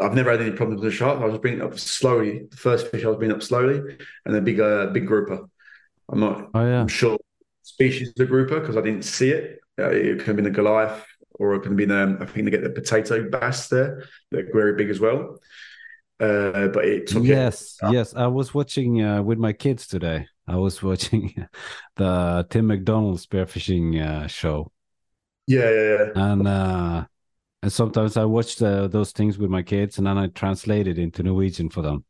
I've never had any problems with the shark. I was bringing it up slowly. The first fish I was bringing up slowly, and a big, uh, big grouper. I'm not. Oh yeah. I'm sure species of the grouper because I didn't see it. Uh, it could have been a Goliath, or it could have been. Um, I think they get the potato bass there. They're very big as well. Uh, but it took yes, it. yes. I was watching uh, with my kids today. I was watching the Tim McDonald spearfishing uh, show. Yeah, yeah, yeah. And uh, and sometimes I watch the, those things with my kids, and then I translate it into Norwegian for them.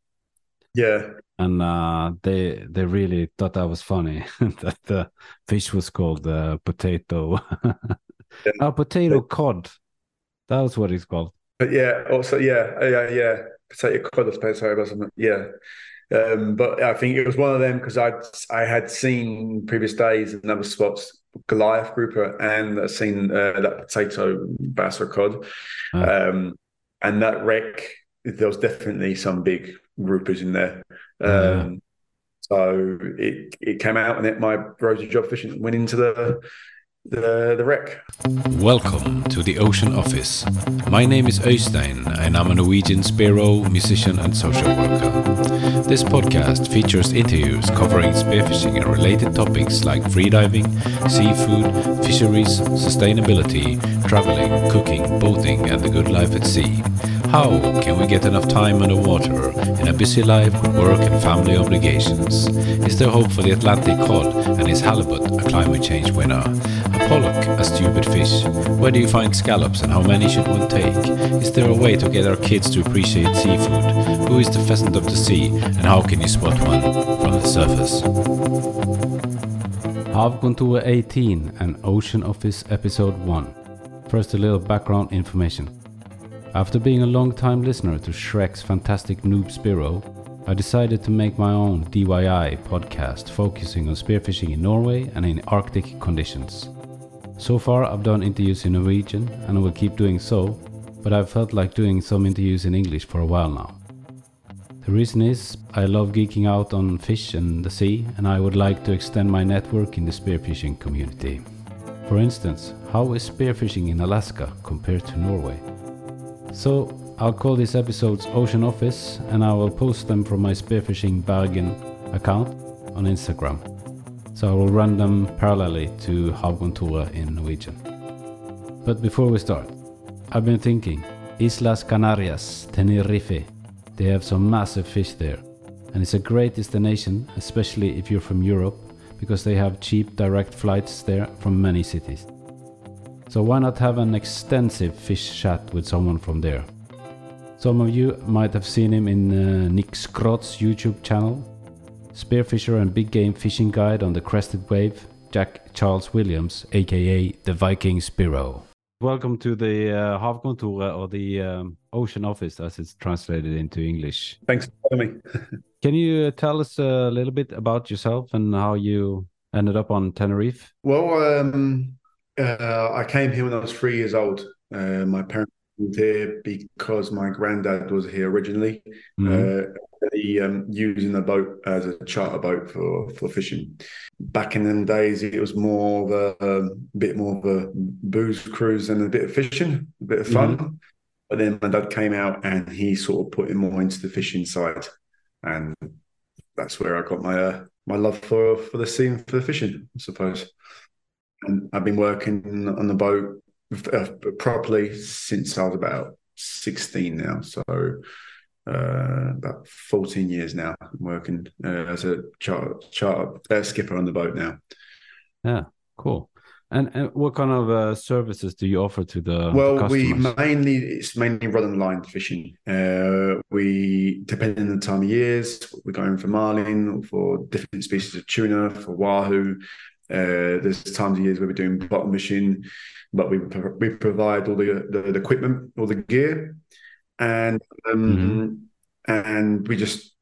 Yeah, and uh, they they really thought that was funny that the fish was called uh, potato. yeah. oh, potato cod. That was what it's called. But yeah, also yeah, yeah, yeah, potato cod or potato or something. Yeah. Um, but I think it was one of them because I I had seen previous days in other spots Goliath grouper and I've seen uh, that potato bass or cod, oh. um, and that wreck. There was definitely some big groupers in there. Um, so it it came out and it, my rosy job fishing went into the the, the wreck. Welcome to the Ocean Office. My name is Øystein and I'm a Norwegian spearo, musician and social worker. This podcast features interviews covering spearfishing and related topics like freediving, seafood, fisheries, sustainability, traveling, cooking, boating and the good life at sea. How can we get enough time underwater in a busy life with work and family obligations? Is there hope for the Atlantic cod and is halibut a climate change winner? Pollock a stupid fish? Where do you find scallops and how many should one take? Is there a way to get our kids to appreciate seafood? Who is the pheasant of the sea and how can you spot one from the surface? Havkontoret 18 and Ocean Office Episode 1. First, a little background information. After being a long time listener to Shrek's fantastic Noob Spearo, I decided to make my own DIY podcast focusing on spearfishing in Norway and in Arctic conditions. So far, I've done interviews in Norwegian and I will keep doing so, but I've felt like doing some interviews in English for a while now. The reason is I love geeking out on fish and the sea, and I would like to extend my network in the spearfishing community. For instance, how is spearfishing in Alaska compared to Norway? So I'll call these episodes Ocean Office and I will post them from my Spearfishing Bergen account on Instagram. So I will run them parallelly to Havkontoret in Norwegian. But before we start, I've been thinking Islas Canarias, Tenerife. They have some massive fish there. And it's a great destination, especially if you're from Europe, because they have cheap direct flights there from many cities. So why not have an extensive fish chat with someone from there? Some of you might have seen him in uh, Nic Scroth's YouTube channel, spearfisher and big game fishing guide on the Crested Wave, Jack Charles Williams, aka the Viking Spearo. Welcome to the uh, Havkontoret or the um, Ocean Office as it's translated into English. Thanks for having me. Can you uh, tell us a little bit about yourself and how you ended up on Tenerife? Well, um, uh, I came here when I was three years old. Uh, my parents moved here because my granddad was here originally. Mm-hmm. Uh, he um, using the boat as a charter boat for for fishing. Back in them days, it was more of a, a um, bit more of a booze cruise and a bit of fishing, a bit of fun. Mm-hmm. But then my dad came out and he sort of put him more into the fishing side, and that's where I got my uh, my love for for the sea and for the fishing, I suppose and I've been working on the boat uh, properly since I was about 16 now. So uh, about 14 years now. I'm working uh, as a charter, charter uh, skipper on the boat now. Yeah, cool. And, and what kind of uh, services do you offer to the well? The we mainly it's mainly rod and line fishing. Uh, we depending on the time of years, we're going for marlin, for different species of tuna, for wahoo, uh, there's times of years where we're doing bottom fishing, but we we provide all the, the, the equipment, all the gear, and um, mm-hmm. and we just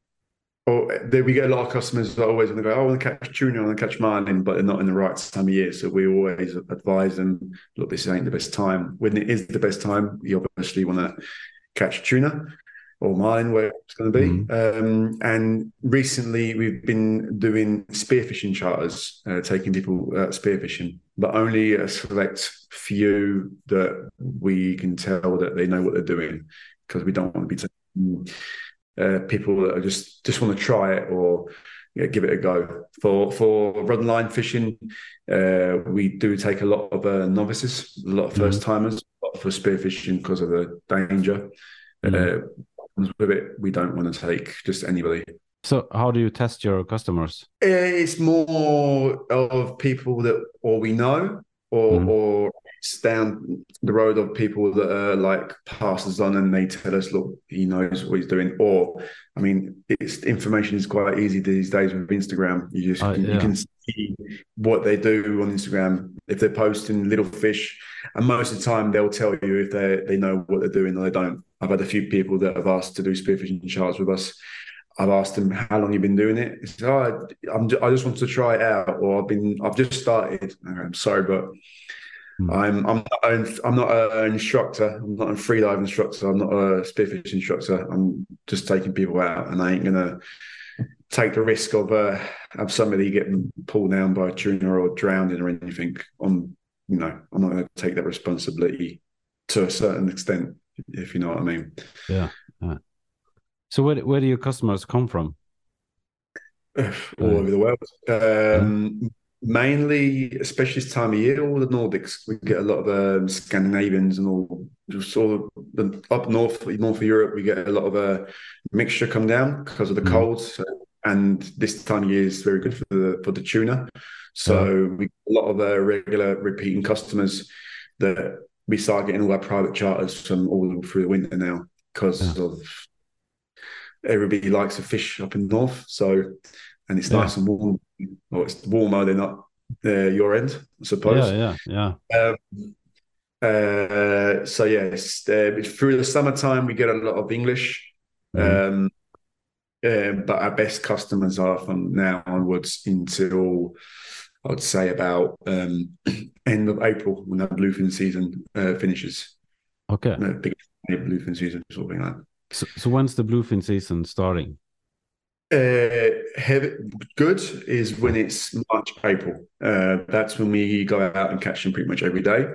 oh, we get a lot of customers that always want to go, oh, I want to catch tuna, I want to catch marlin, but they're not in the right time of year. So we always advise them, look, this ain't the best time. When it is the best time, you obviously want to catch tuna or mine where it's going to be. Mm-hmm. Um, and recently, we've been doing spearfishing charters, uh, taking people uh, spearfishing, but only a select few that we can tell that they know what they're doing. because we don't want to be taking uh, people that are just just want to try it or yeah, give it a go. For for rod and line fishing, uh, we do take a lot of uh, novices, a lot of first timers for spearfishing because of the danger. Mhm. Uh, with it, we don't want to take just anybody. So how do you test your customers? It's more of people that or we know or Mhm. or down the road of people that are like passes on and they tell us, look, he knows what he's doing. Or I mean, it's information is quite easy these days with Instagram. You just Uh, yeah. you can see what they do on Instagram if they're posting little fish, and most of the time they'll tell you if they they know what they're doing or they don't. I've had a few people that have asked to do spearfishing charts with us. I've asked them how long you've been doing it. It's, oh, I'm I just want to try it out, or I've been I've just started. I'm sorry, but Hmm. I'm I'm not an, I'm not an instructor. I'm not a freedive instructor. I'm not a spearfish instructor. I'm just taking people out, and I ain't gonna take the risk of uh, of somebody getting pulled down by a tuna or drowning or anything. On you know, I'm not going to take that responsibility to a certain extent, if you know what I mean. Yeah. yeah. So where where do your customers come from? all over the world. Um, Mainly, especially this time of year, all the Nordics. We get a lot of um, Scandinavians and all. Just all the, up north, north of Europe, we get a lot of a uh, mixture come down because of the Mhm. cold. So, and this time of year is very good for the for the tuna. So we get a lot of uh, regular repeating customers that we start getting all our private charters from all through the winter now because of everybody likes to fish up in north. So, and it's Yeah. nice and warm. Well, it's warmer than up uh, your end, I suppose. Yeah, yeah, yeah. Um, uh, so yes, uh, through the summertime we get a lot of English, Mhm. um, uh, but our best customers are from now onwards until I'd say about um, end of April when the bluefin season uh, finishes. Okay. Bluefin season, sort of thing like that. So, so when's the bluefin season starting? Uh, heavy, good is when it's March, April. Uh, that's when we go out and catch them pretty much every day.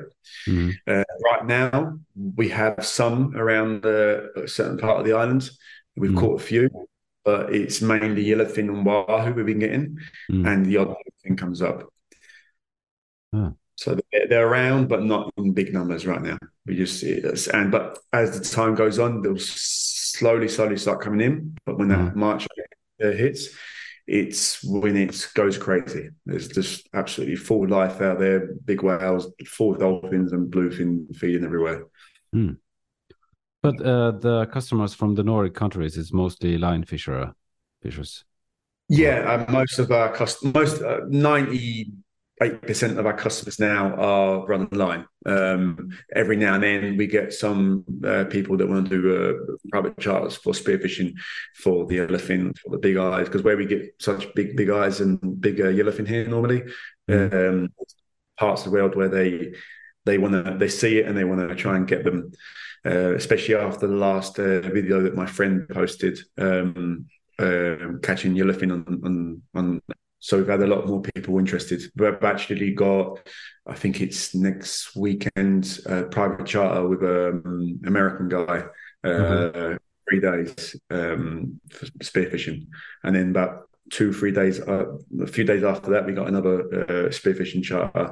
Mhm. Uh, right now, we have some around a certain part of the island. We've Mm. caught a few, but it's mainly yellowfin and wahoo we've been getting, Mm. and the odd thing comes up. So they're, they're around, but not in big numbers right now. We just see it, and but as the time goes on, they'll slowly, slowly start coming in. But when that Mm. March uh, hits, it's when it goes crazy. There's just absolutely full life out there, big whales, full dolphins and bluefin feeding everywhere. Hmm. But uh, the customers from the Nordic countries is mostly line fisher fishers. Yeah, uh, most of our cust- most ninety eight percent of our customers now are run line. Um, every now and then we get some uh, people that want to do uh, private charters for spearfishing for the yellowfin, for the big eyes, because where we get such big big eyes and bigger yellowfin here normally, um, parts of the world where they they want to they see it and they want to try and get them. Uh, especially after the last uh, video that my friend posted, um, um, catching yellowfin on, on on so we've had a lot more people interested. We've actually got, I think it's next weekend, a private charter with an American guy, uh, Mhm. three days um, for spearfishing, and then about two, three days, uh, a few days after that, we got another uh, spearfishing charter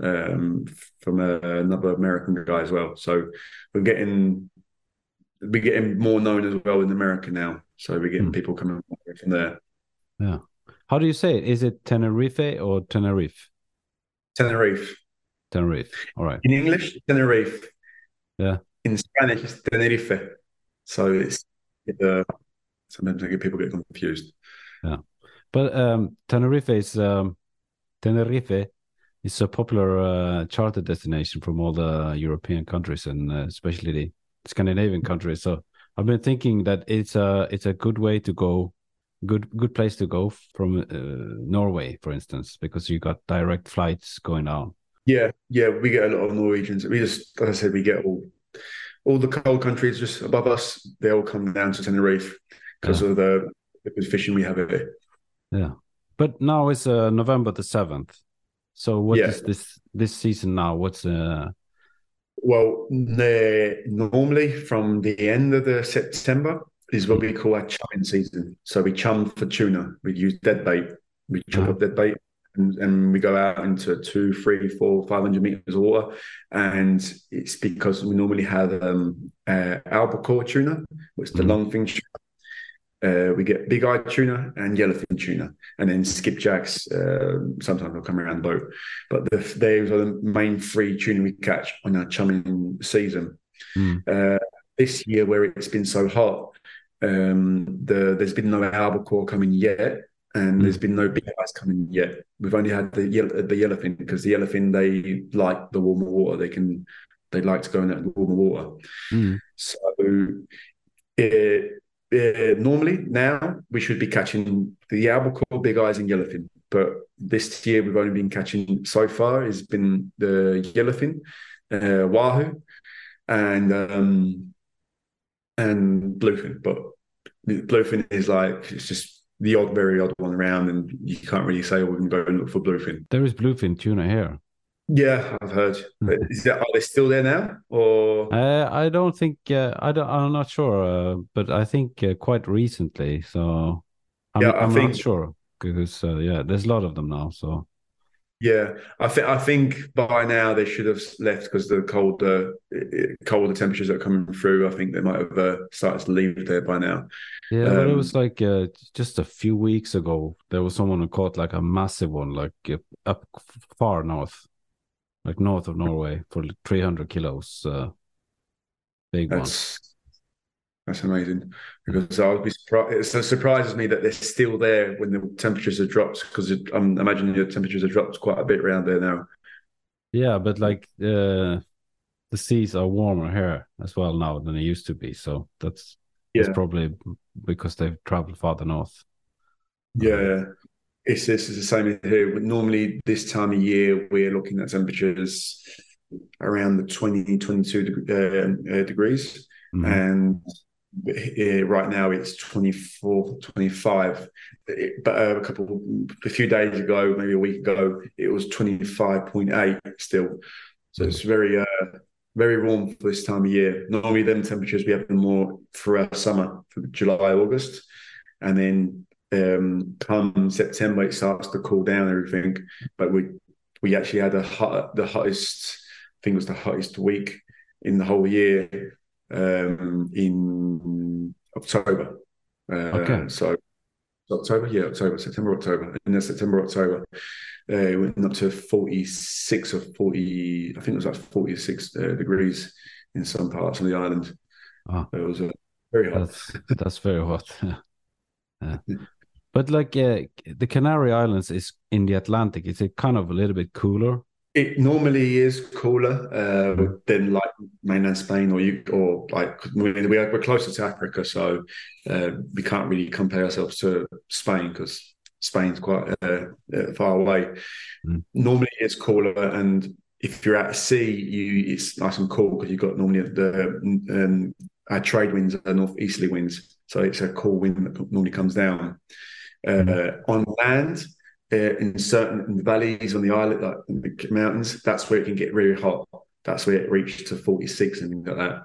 um, from uh, another American guy as well. So we're getting we're getting more known as well in America now. So we're getting Hmm. people coming from there. Yeah. How do you say it? Is it Tenerife or Tenerife? Tenerife. Tenerife. All right. In English, Tenerife. Yeah. In Spanish, it's Tenerife. So it's uh, sometimes I get people get confused. Yeah, but um, Tenerife is um, Tenerife is a popular uh, charter destination from all the European countries and uh, especially the Scandinavian countries. So I've been thinking that it's a it's a good way to go, good good place to go from uh, Norway, for instance, because you got direct flights going down. Yeah, yeah, we get a lot of Norwegians. We just, as I said, we get all all the cold countries just above us. They all come down to Tenerife because of the, the fishing we have here. Yeah. But now it's uh, November the seventh. So what is Yeah. this this season now? What's uh well, normally from the end of the September is what we call our chumming season. So we chum for tuna. We use dead bait. We chop up dead bait and, and, we go out into two, three, four, five hundred meters of water. And it's because we normally have um, uh, albacore tuna, which is the mm. long fin tuna. Uh, we get big eyed tuna and yellowfin tuna, and then skipjacks. Uh, sometimes will come around the boat, but the, those are the main three tuna we catch on our chumming season. Mm. Uh, this year, where it's been so hot, um, the, there's been no albacore coming yet, and mm. there's been no big eyes coming yet. We've only had the yellow, the yellowfin because the yellowfin they like the warmer water. They can they like to go in that warmer water. Mm. So it, uh, normally now we should be catching the albacore, big eyes, and yellowfin. But this year we've only been catching so far has been the yellowfin, uh, wahoo, and um, and bluefin. But bluefin is like it's just the odd, very odd one around, and you can't really say, "Oh, we can go and look for bluefin." There is bluefin tuna here. Yeah, I've heard. Hmm. Is that, are they still there now, or? Uh, I don't think. Uh, I don't. I'm not sure, uh, but I think uh, quite recently. So I'm, yeah, I am think, not sure because uh, yeah, there's a lot of them now. So yeah, I think I think by now they should have left because the colder colder temperatures that are coming through. I think they might have uh, started to leave there by now. Yeah, um, but it was like just a few weeks ago. There was someone who caught like a massive one, like up far north like north of Norway for 300 kilos. Uh, big one. That's amazing because I would be surprised. It surprises me that they're still there when the temperatures have dropped because I'm imagining the temperatures have dropped quite a bit around there now. Yeah, but like uh, the seas are warmer here as well now than they used to be. So that's, yeah. that's probably because they've traveled farther north. Yeah, it's this is the same here. Normally, this time of year, we're looking at temperatures around the 20, 22 uh, uh, degrees. Mm-hmm. And right now it's 24, 25. It, but uh, a couple, a few days ago, maybe a week ago, it was 25.8 still. So it's very, uh, very warm for this time of year. Normally, them temperatures we have more for our summer, for July, August. And then um, come September, it starts to cool down everything. But we we actually had a hot, the hottest, I think it was the hottest week in the whole year um, in October. Uh, okay. So October, yeah, October, September, October, and then September, October. Uh, it went up to 46 or 40, I think it was like 46 uh, degrees in some parts of the island. Oh, it was uh, very hot. That's, that's very hot. yeah. But like uh, the Canary Islands is in the Atlantic. Is it kind of a little bit cooler? It normally is cooler uh, mm. than like mainland Spain or you or like we are, we're closer to Africa, so uh, we can't really compare ourselves to Spain because Spain's quite uh, uh, far away. Mm. Normally it's cooler, and if you're at sea, you it's nice and cool because you've got normally the um, our trade winds are northeasterly winds, so it's a cool wind that normally comes down. Uh, on land, uh, in certain valleys on the island, like in the mountains, that's where it can get really hot. That's where it reached to 46 and things like that.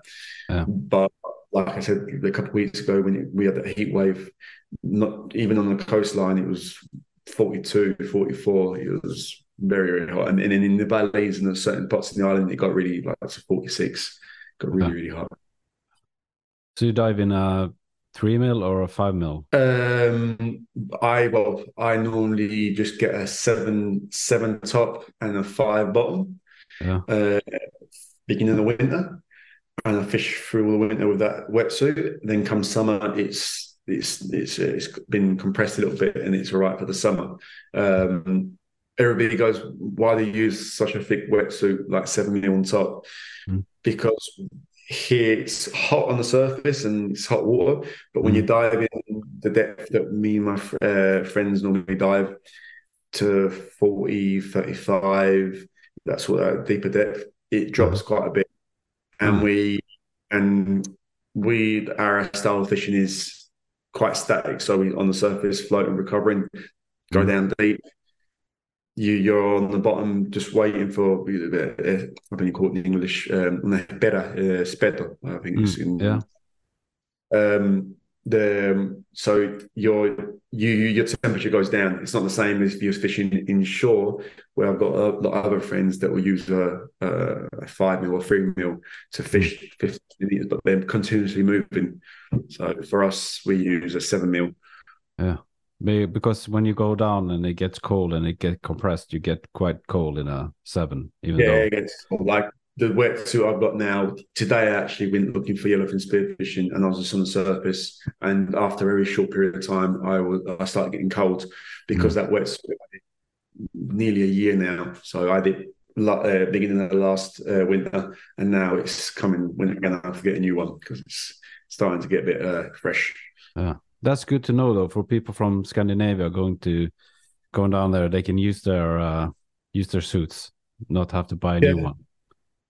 Yeah. But like I said a couple of weeks ago, when it, we had that heat wave, not even on the coastline, it was 42, 44. It was very, very hot. And, and in the valleys and certain parts of the island, it got really like to 46. Got really, really hot. So you dive in a three mil or a five mil? Um, I well, I normally just get a seven seven top and a five bottom. Yeah. Uh, beginning of the winter, and I fish through all the winter with that wetsuit. Then come summer, it's it's it's it's been compressed a little bit, and it's all right for the summer. Um, everybody goes, why do you use such a thick wetsuit, like seven mil on top? Mm. Because it's hot on the surface and it's hot water, but when you mm. dive in the depth that me and my uh, friends normally dive to 40, 35, that's what that deeper depth, it drops quite a bit. And mm. we, and we, our style of fishing is quite static. So we on the surface, floating, recovering, go mm. down deep. You you're on the bottom just waiting for uh, I think you call it in English um, better uh, spedo, I think mm, it's in yeah. Um, the so your you your temperature goes down. It's not the same as if you're fishing inshore, where I've got a lot of other friends that will use a, a five mil or three mil to fish 50 meters, but they're continuously moving. So for us, we use a seven mil. Yeah, because when you go down and it gets cold and it gets compressed, you get quite cold in a seven. Even yeah, though... it gets like the wetsuit I've got now. Today, I actually went looking for yellowfin spearfishing, and I was just on the surface. And after a very short period of time, I was I started getting cold because mm. that wetsuit nearly a year now. So I did uh, beginning of the last uh, winter, and now it's coming when again I have to get a new one because it's starting to get a bit uh, fresh. Yeah, that's good to know though. For people from Scandinavia going to going down there, they can use their uh, use their suits, not have to buy a yeah. new one.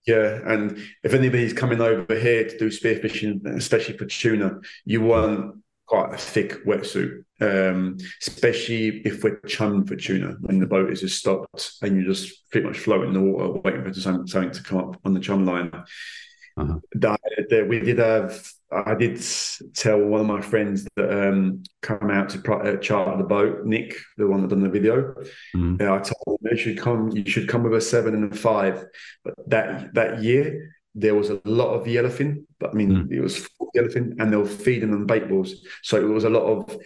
Yeah, and if anybody's coming over here to do spearfishing, especially for tuna, you want quite a thick wetsuit, um, especially if we're chumming for tuna when the boat is just stopped and you're just pretty much floating in the water waiting for something to come up on the chum line. Uh-huh. That, that we did have I did tell one of my friends that um, come out to uh, charter the boat, Nick, the one that done the video. Mm. I told him you should come. You should come with a seven and a five. But that that year there was a lot of yellowfin. But I mean, mm. it was yellowfin, and they were feeding on bait balls. So it was a lot of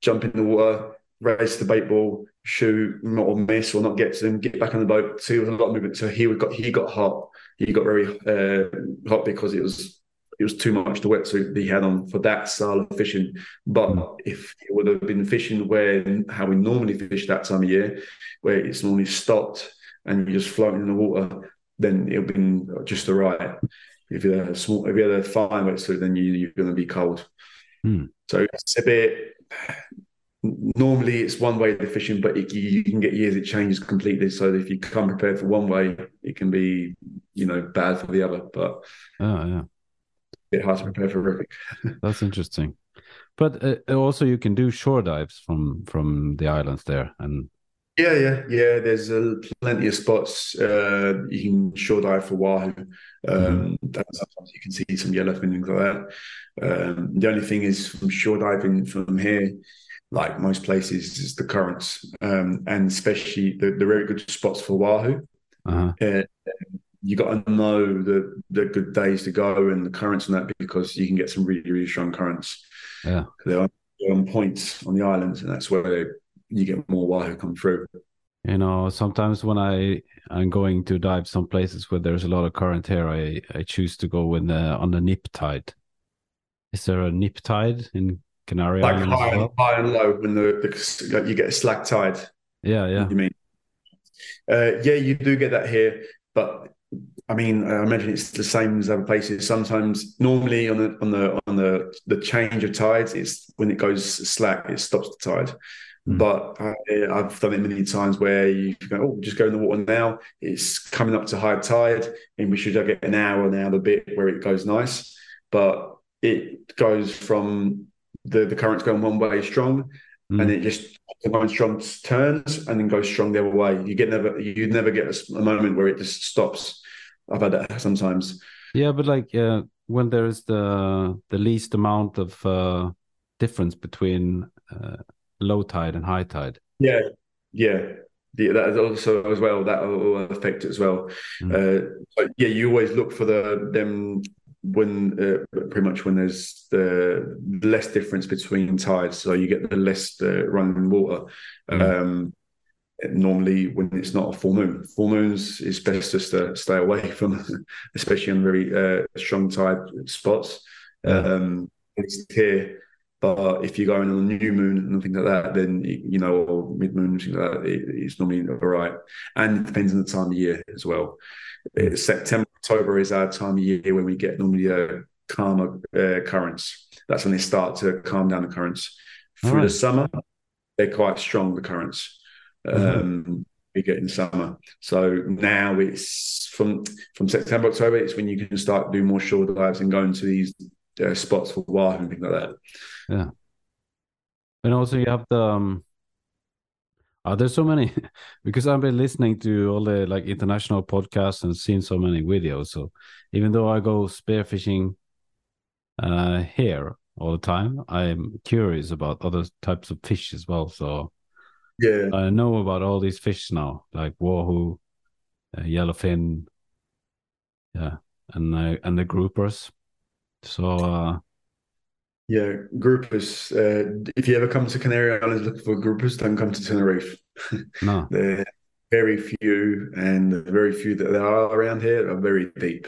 jump in the water, race the bait ball, shoot or miss or not get to them, get back on the boat. So it was a lot of movement. So he got he got hot. He got very uh, hot because it was it was too much the wetsuit that he had on for that style of fishing. But mm. if it would have been fishing where how we normally fish that time of year, where it's normally stopped and you're just floating in the water, then it would have been just the right. If you had a small, if you had a fine wetsuit, then you, you're going to be cold. Mm. So it's a bit. Normally, it's one way of fishing, but it, you can get years it changes completely. So if you come prepared for one way, it can be, you know, bad for the other. But oh yeah, bit hard to prepare for ripping. That's interesting. But uh, also, you can do shore dives from from the islands there, and yeah, yeah, yeah. There's uh, plenty of spots uh, you can shore dive for wahoo. Um, mm. Sometimes you can see some yellowfin and things like that. Um, the only thing is from shore diving from here, like most places, is the currents, um, and especially the, the very good spots for wahoo. Uh-huh. Uh, you got to know the the good days to go and the currents and that because you can get some really really strong currents. Yeah, they're on, points on the islands, and that's where you get more wahoo come through. You know, sometimes when I I'm going to dive some places where there's a lot of current here, I I choose to go when the, on the neap tide. Is there a neap tide in Canary like Islands? High, well? high and low when the, the you get a slack tide. Yeah, yeah. You mean? Uh, yeah, you do get that here, but I mean, I imagine it's the same as other places. Sometimes, normally on the on the on the the change of tides, it's when it goes slack, it stops the tide. Mm. But I, have done it many times where you go, oh, just go in the water now. It's coming up to high tide, and we should get an hour now, a bit where it goes nice. But it goes from the the current's going one way strong, mm. and it just going strong turns and then goes strong the other way. You get never you never get a, a moment where it just stops I've had that sometimes. Yeah, but like uh, when there is the the least amount of uh, difference between uh, low tide and high tide. Yeah, yeah, yeah. That is also as well that will affect as well. Mm. Uh, yeah, you always look for the them when uh, pretty much when there's the less difference between tides, so you get the less uh, running water. Mm. Um, normally when it's not a full moon. Full moons is best just to stay away from, especially on very uh, strong tide spots. Um, it's here, but if you're going on a new moon and things like that, then you know, or mid moon things like that, it, it's normally all right. And it depends on the time of year as well. It's September, October is our time of year when we get normally uh, calmer uh, currents. That's when they start to calm down the currents. Through right. the summer, they're quite strong the currents mm-hmm. um, we get in summer. So now it's from from September October. It's when you can start doing more shore dives and going to these uh, spots for wahoo and things like that. Yeah, and also you have the um, Uh, there's so many because I've been listening to all the like international podcasts and seen so many videos. So even though I go spearfishing uh, here all the time, I'm curious about other types of fish as well. So Yeah, I know about all these fish now, like wahoo, uh, yellowfin, yeah, and uh, and the groupers. So uh, yeah. Groupers. Uh, if you ever come to Canary Islands looking for groupers, don't come to Tenerife. no, They're very few, and the very few that there are around here are very deep.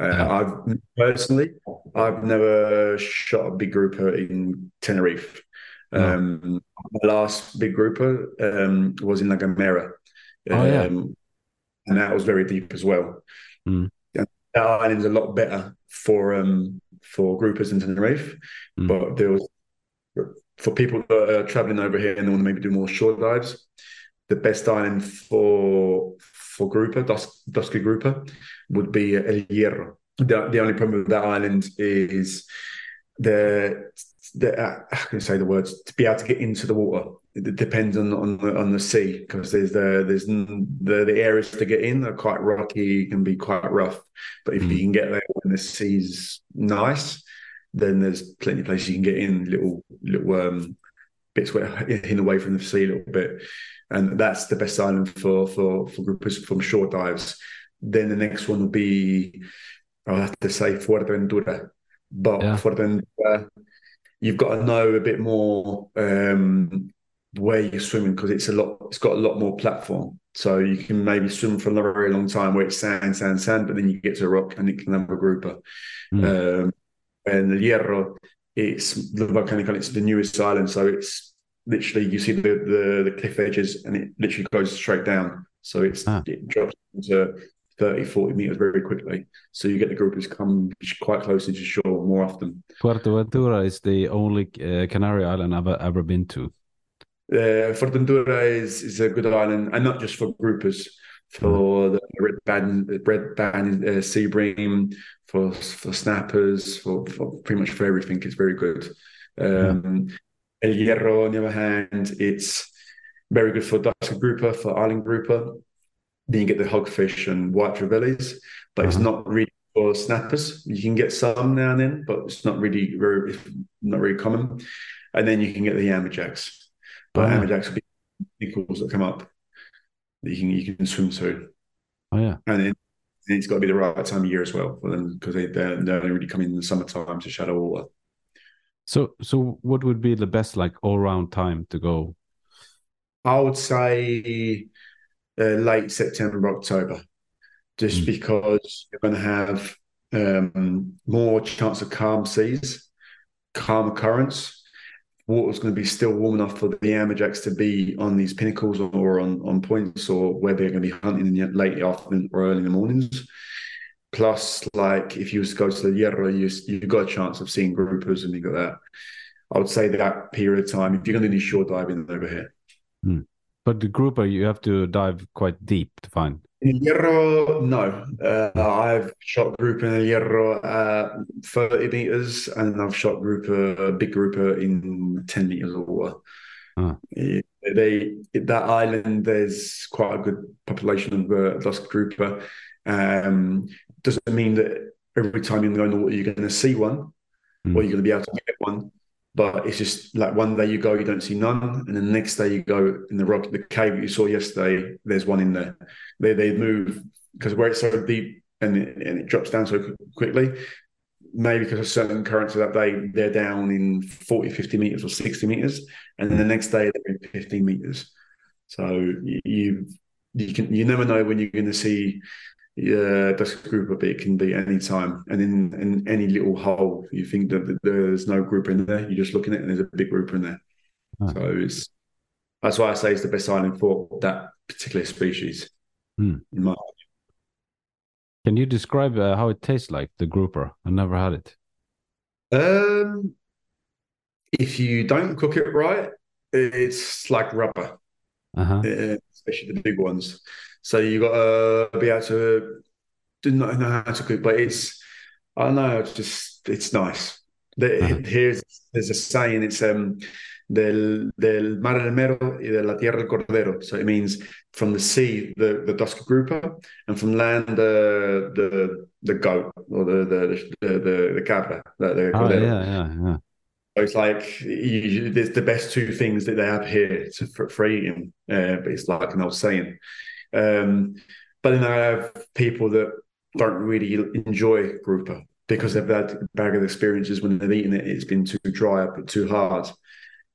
Uh, Yeah. I've personally, I've never shot a big grouper in Tenerife. Um, my last big grouper um, was in La Gomera, Oh, yeah. um, and that was very deep as well. Mm. And that island's a lot better for um, for groupers in Tenerife, Mm. but there was for people that are traveling over here and they want to maybe do more shore dives the best island for for grouper, dus- dusky grouper, would be El Hierro. The, the only problem with that island is the the uh, how can I say the words to be able to get into the water. It depends on on the, on the sea because there's the there's the the areas to get in are quite rocky, can be quite rough. But if Mm. you can get there when the sea's nice, then there's plenty of places you can get in little little um bits where in away from the sea a little bit, and that's the best island for for for groupers from short dives. Then the next one will be I'll have to say Fuerteventura, but Yeah. Fuerteventura, you've got to know a bit more um, where you're swimming because it's a lot. It's got a lot more platform, so you can maybe swim for a very long time where it's sand, sand, sand, but then you get to a rock and it can have a grouper. Mm. Um, and the Hierro, it's the volcanic It's the newest island, so it's literally you see the, the the cliff edges, and it literally goes straight down. So it's Ah. it drops into 30, 40 meters very quickly. So you get the groupers come quite close to shore more often. Fuerteventura is the only uh, Canary island I've ever been to. Uh, Fuerteventura is is a good island, and not just for groupers, for the red band, red band uh, sea bream, for for snappers, for, for pretty much for everything. It's very good. Um, El Hierro, on the other hand, it's very good for dusk grouper, for island grouper. Then you get the hogfish and white trevallies, but it's Uh-huh. not really for snappers. You can get some now and then, but it's not really very not very common. And then you can get the amberjacks. But Oh, yeah. amberjacks will be equals that come up that you can you can swim through, Oh yeah, and then it's got to be the right time of year as well for them because they they only really come in the summertime to shadow water. So, so what would be the best like all round time to go? I would say uh, late September, October, just Mm. because you're going to have um, more chance of calm seas, calmer currents. Water's going to be still warm enough for the amberjacks to be on these pinnacles or on, on points or where they're going to be hunting in the late afternoon or early in the mornings. Plus, like if you was to go to the Hierro, you, you've got a chance of seeing groupers and you've got that. I would say that period of time, if you're going to do shore diving over here, But the grouper, you have to dive quite deep to find. In Hierro, no. Uh, I've shot grouper in El Hierro at 30 meters, and I've shot grouper, a big grouper in 10 meters of water. Ah. They that island, there's quite a good population of uh, dusk grouper. Um, doesn't mean that every time you go in the water, you're going to see one, Mm. or you're going to be able to get one. But it's just like one day you go, you don't see none, and the next day you go in the rock, the cave that you saw yesterday, there's one in there. They they move because where it's so deep and it, and it drops down so quickly. Maybe because of certain currents of that day, they're down in 40, 50 meters or 60 meters, and then the next day they're in 15 meters. So you, you can you never know when you're going to see yeah, dusk grouper, but it can be any time. And in, in any little hole, you think that there's no group in there, you just look in it and there's a big group in there. So it's that's why I say it's the best island for that particular species. Hmm. In my, Can you describe uh, how it tastes like the grouper? I never had it. um, if you don't cook it right, it's like rubber. Uh huh. uh, especially the big ones. So you got to be able to do not know how to cook, but it's I don't know, it's just it's nice. The, Uh-huh. Here's there's a saying. It's um del, del mar del mero y de la tierra el cordero. So it means from the sea, the, the dusk grouper, and from land, the the the goat or the the the the, the cabra. The, the Oh, yeah, yeah, yeah. So it's like you, there's the best two things that they have here to, for, for eating. Uh, but it's like an old saying. Um, but then I have people that don't really enjoy grouper because they've had bad experiences when they've eaten it. It's been too dry up too hard.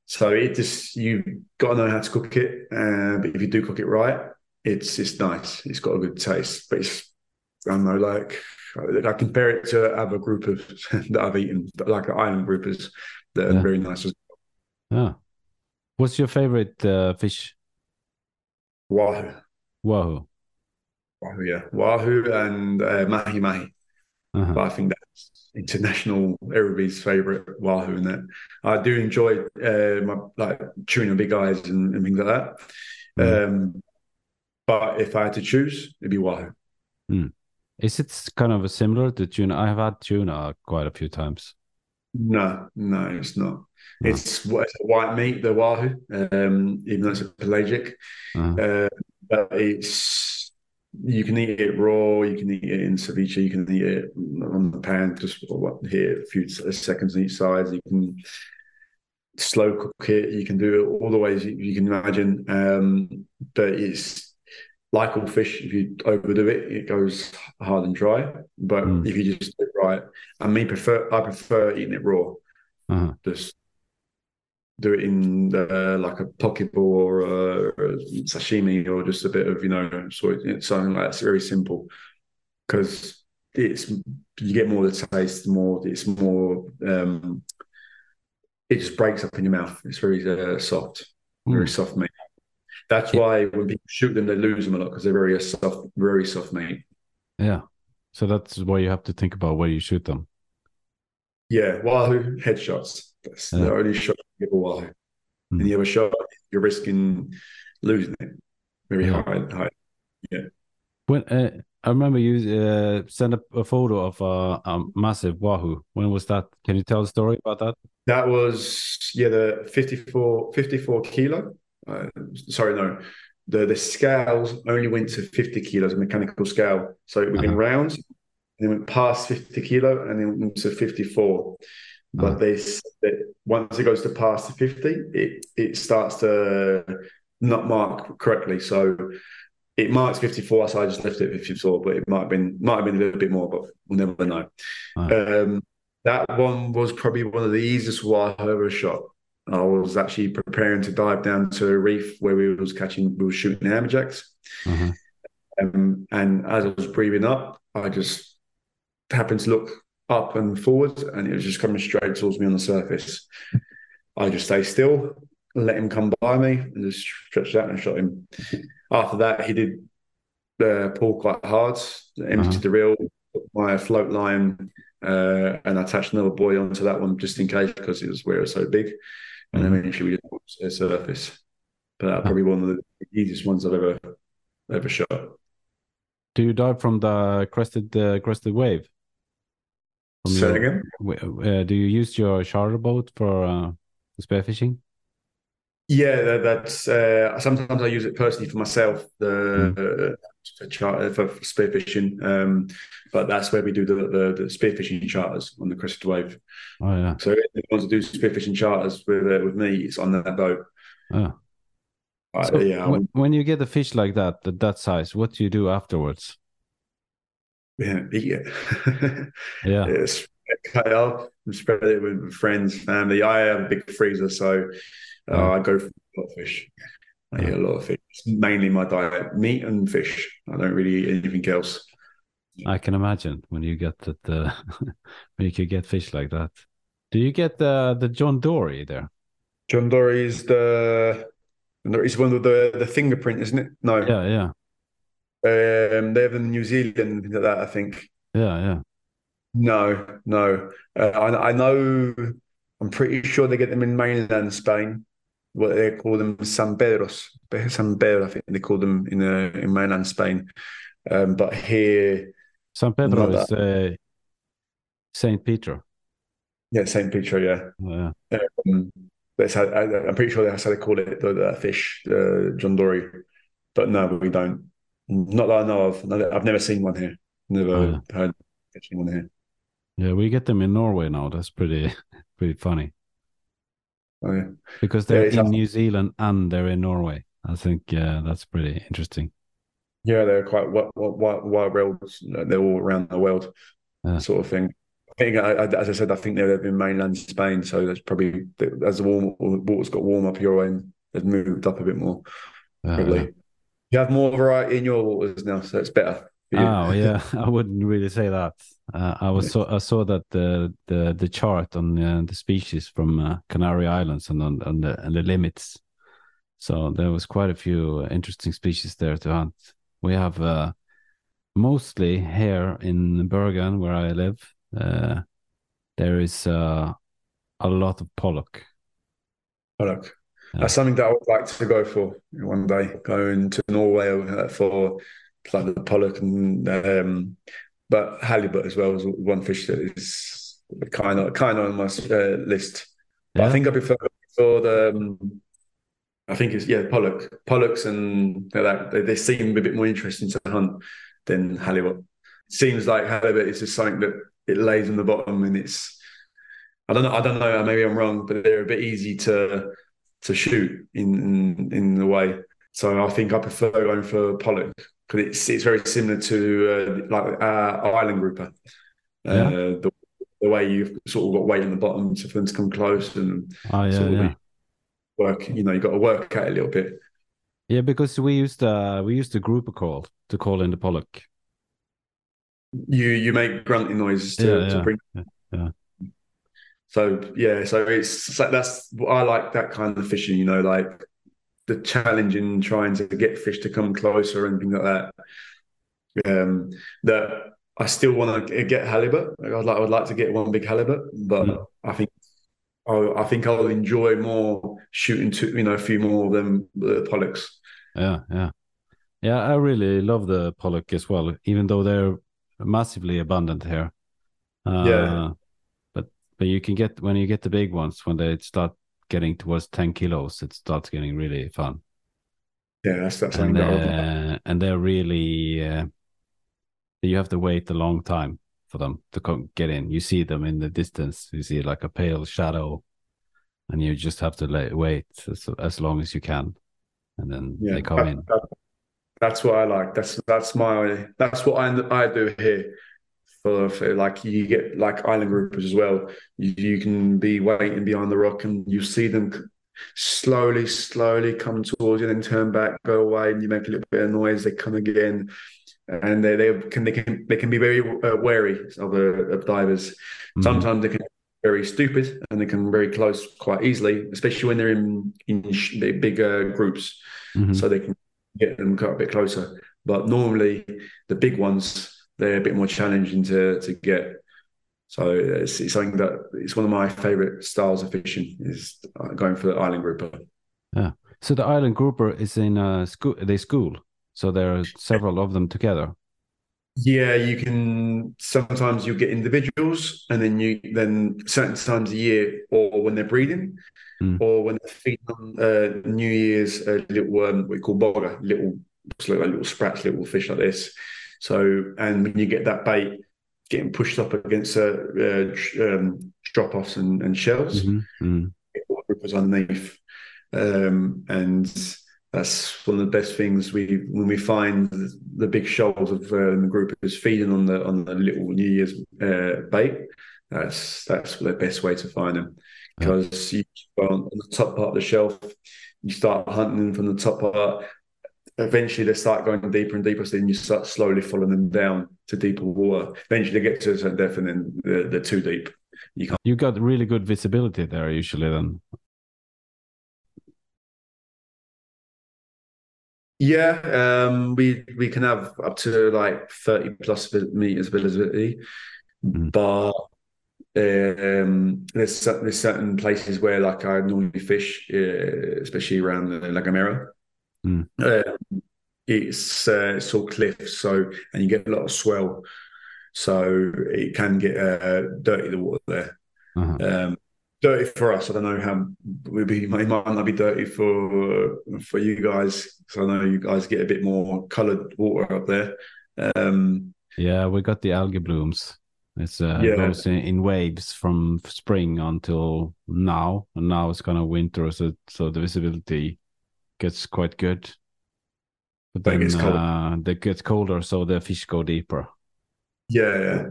So it just you got to know how to cook it. Uh, but if you do cook it right, it's it's nice. It's got a good taste. But it's I don't know, like I compare it to other groupers that I've eaten, like island groupers that Yeah. are very nice. as well. Yeah. What's your favorite uh, fish? Wahoo, Wahoo. wahoo, yeah, wahoo and uh, mahi mahi. Uh-huh. But I think that's international everybody's favorite wahoo and that. I do enjoy uh, my like tuna big eyes and, and things like that. Mm. Um, but if I had to choose, it'd be wahoo. Is it kind of similar to tuna? I have had tuna quite a few times. No, no, it's not. No. It's, it's white meat, the wahoo, um, even though it's a pelagic. Uh-huh. Uh, but it's you can eat it raw, you can eat it in ceviche, you can eat it on the pan, just what here a few seconds on each side. You can slow cook it, you can do it all the ways you, you can imagine. Um, but it's like all fish, if you overdo it, it goes hard and dry. But Mm. if you just do it right, I mean, prefer I prefer eating it raw. Uh-huh. Just do it in uh, like a poke bowl or a, or a sashimi or just a bit of you know sort of, something like that's very simple. Because it's you get more of the taste more it's more um it just breaks up in your mouth. It's very uh, soft. Very Mm. soft meat. That's Yeah. why when people shoot them they lose them a lot because they're very uh, soft very soft meat. Yeah. So that's why you have to think about where you shoot them. yeah. Wahoo! Headshots that's Yeah. the only shot you give a wahoo Mm. and the other shot you're risking losing it very Yeah. high high When uh, I remember you uh, sent up a photo of uh, a massive wahoo. When was that? Can you tell the story about that? That was yeah the 54, 54 kilo. Uh, sorry, no, the the scales only went to fifty kilos, a mechanical scale. So it went in Uh-huh. rounds, and it went past fifty kilo, and then went to fifty four. But Uh-huh. they once it goes to past the fifty, it it starts to not mark correctly. So it marks fifty four. So I just left it at fifty four, but it might have been might have been a little bit more, but we'll never know. Uh-huh. Um, that one was probably one of the easiest one I ever shot. I was actually preparing to dive down to a reef where we was catching, we were shooting amberjacks. Uh-huh. Um, and as I was breathing up, I just happened to look up and forward, and it was just coming straight towards me on the surface. I just stay still, let him come by me, and just stretched out and shot him. After that, he did uh, pull quite hard, emptied Uh-huh. the reel, put my float line, uh, and attached another buoy onto that one just in case because it was where it was so big. And Mhm. eventually we just the surface. But that's probably one of the easiest ones I've ever ever shot. Do you dive from the crested uh, crested wave? Say again? Uh, do you use your charter boat for uh, spearfishing? Yeah, that, that's uh, sometimes I use it personally for myself, the uh, for, char- for spearfishing. Um, but that's where we do the, the the spearfishing charters on the Crested Wave. Oh yeah. So if you want to do spearfishing charters with uh, with me, it's on that boat. Oh. So yeah, when, when you get a fish like that, that, that size, what do you do afterwards? Yeah, eat it. Yeah. It's cut up and spread it with friends, family. I have a big freezer, so uh, Oh. I go for a lot of fish. I eat a lot of fish. It's mainly my diet: meat and fish. I don't really eat anything else. I can imagine when you get that uh, when you could get fish like that. Do you get the the John Dory there? John Dory is the is one with the the fingerprint, isn't it? No, Yeah, yeah, um, they have them in New Zealand and things like that. I think. yeah, yeah. No, no. Uh, I, I know. I'm pretty sure they get them in mainland Spain. What they call them, San Pedros, San Pedro. I think they call them in uh, in mainland Spain. Um, but here, San Pedro is uh, Saint Peter. yeah, Saint Peter. Yeah. Yeah. Um, that's how I'm pretty sure that's how they call it the, the fish, uh, John Dory. But no, we don't. Not that I know of. I've never seen one here. Never oh, yeah. heard catching one here. Yeah, we get them in Norway now. That's pretty pretty funny. Oh, yeah. Because they're yeah, in New Zealand and they're in Norway. I think yeah, that's pretty interesting. Yeah, they're quite wild, wild, wild. They're all around the world, yeah. sort of thing. I think, as I said, I think they live in mainland Spain, so that's probably as the warm, water's got warm up your end, they've moved up a bit more. Oh, probably. You have more variety in your waters now, so it's better. Oh yeah, I wouldn't really say that. Uh, I was so I saw that the the the chart on uh, the species from uh, Canary Islands and on, on the and the limits. So there was quite a few interesting species there to hunt. We have uh, mostly here in Bergen, where I live. Uh, there is uh, a lot of pollock. Pollock. That's something that I would like to go for one day. Going to Norway for like the pollock and um, but halibut as well is one fish that is kind of kind of on my uh, list. But yeah. I think I prefer for the. Um, I think it's yeah pollock, pollocks, and that they, they seem a bit more interesting to hunt than halibut. It seems like halibut is just something that it lays on the bottom, and it's. I don't know. I don't know. Maybe I'm wrong, but they're a bit easy to to shoot in in, the way. So I think I prefer going for pollock because it's it's very similar to uh, like uh, island grouper. Uh, the, the, way you've sort of got weight on the bottom to, for them to come close and oh, yeah, sort of yeah. work. You know, you got to work at it a little bit. Yeah, because we used uh we used a grouper call to call in the pollock. You you make grunting noises to, yeah, to bring. Yeah. So yeah, so it's like that's I like that kind of fishing. You know, like the challenge in trying to get fish to come closer and things like that. Um, that I still want to get halibut. I'd like, I would like to get one big halibut, but mm. I think I, I, think I'll enjoy more shooting to you know a few more of them the pollocks. Yeah, yeah, yeah. I really love the pollock as well, even though they're massively abundant here. Uh, yeah, but you can get when you get the big ones when they start getting towards 10 kilos, it starts getting really fun. Yeah, that's that's and, uh, and they're really uh, you have to wait a long time for them to come, get in. You see them in the distance. You see like a pale shadow, and you just have to let, wait as, as long as you can, and then yeah, they come that, in. That, that's what I like. That's that's my that's what I I do here like you get like island groupers as well. You, you can be waiting behind the rock and you see them slowly, slowly come towards you, then turn back, go away, and you make a little bit of noise. They come again, and they they can they can they can be very uh, wary of, uh, of divers. Mm-hmm. Sometimes they can be very stupid and they come very close quite easily, especially when they're in in bigger groups, mm-hmm. so they can get them a bit closer. But normally, the big ones they're a bit more challenging to to get. So it's, it's something that it's one of my favorite styles of fishing is uh, going for the island grouper. Yeah. So the island grouper is in a school. They school. So there are several of them together. Yeah, you can. Sometimes you get individuals, and then you then certain times a year, or when they're breeding, mm. or when they're feeding on uh, New Year's, a little um, we call bogger, little like little sprats, little fish like this. So, and when you get that bait getting pushed up against uh, uh, um, drop offs and, and, shells, mm-hmm. mm-hmm. underneath. Um, and that's one of the best things we when we find the, big shoals of uh, the group is feeding on the on the little New Year's uh, bait. That's that's the best way to find them because you on, on the top part of the shelf, you start hunting from the top part, eventually they start going deeper and deeper. So then you start slowly following them down to deeper water. Eventually they get to a certain depth and then they're, they're too deep. You can't. You got really good visibility there usually then. Yeah, um, we we can have up to like thirty plus meters visibility, mm. but um, there's there's certain places where like I normally fish, uh, especially around the La Gomera, Mm. Um, it's uh, it's all cliffs, so and you get a lot of swell, so it can get uh, dirty the water there. Uh-huh. Um, dirty for us. I don't know how would be. It might not be dirty for for you guys. So I know you guys get a bit more coloured water up there. Um, yeah, we got the algae blooms. It's uh, yeah. goes in, in, waves from spring until now, and now it's kind of winter, so so the visibility gets quite good. But then it gets, uh, it gets colder, so the fish go deeper. Yeah, yeah,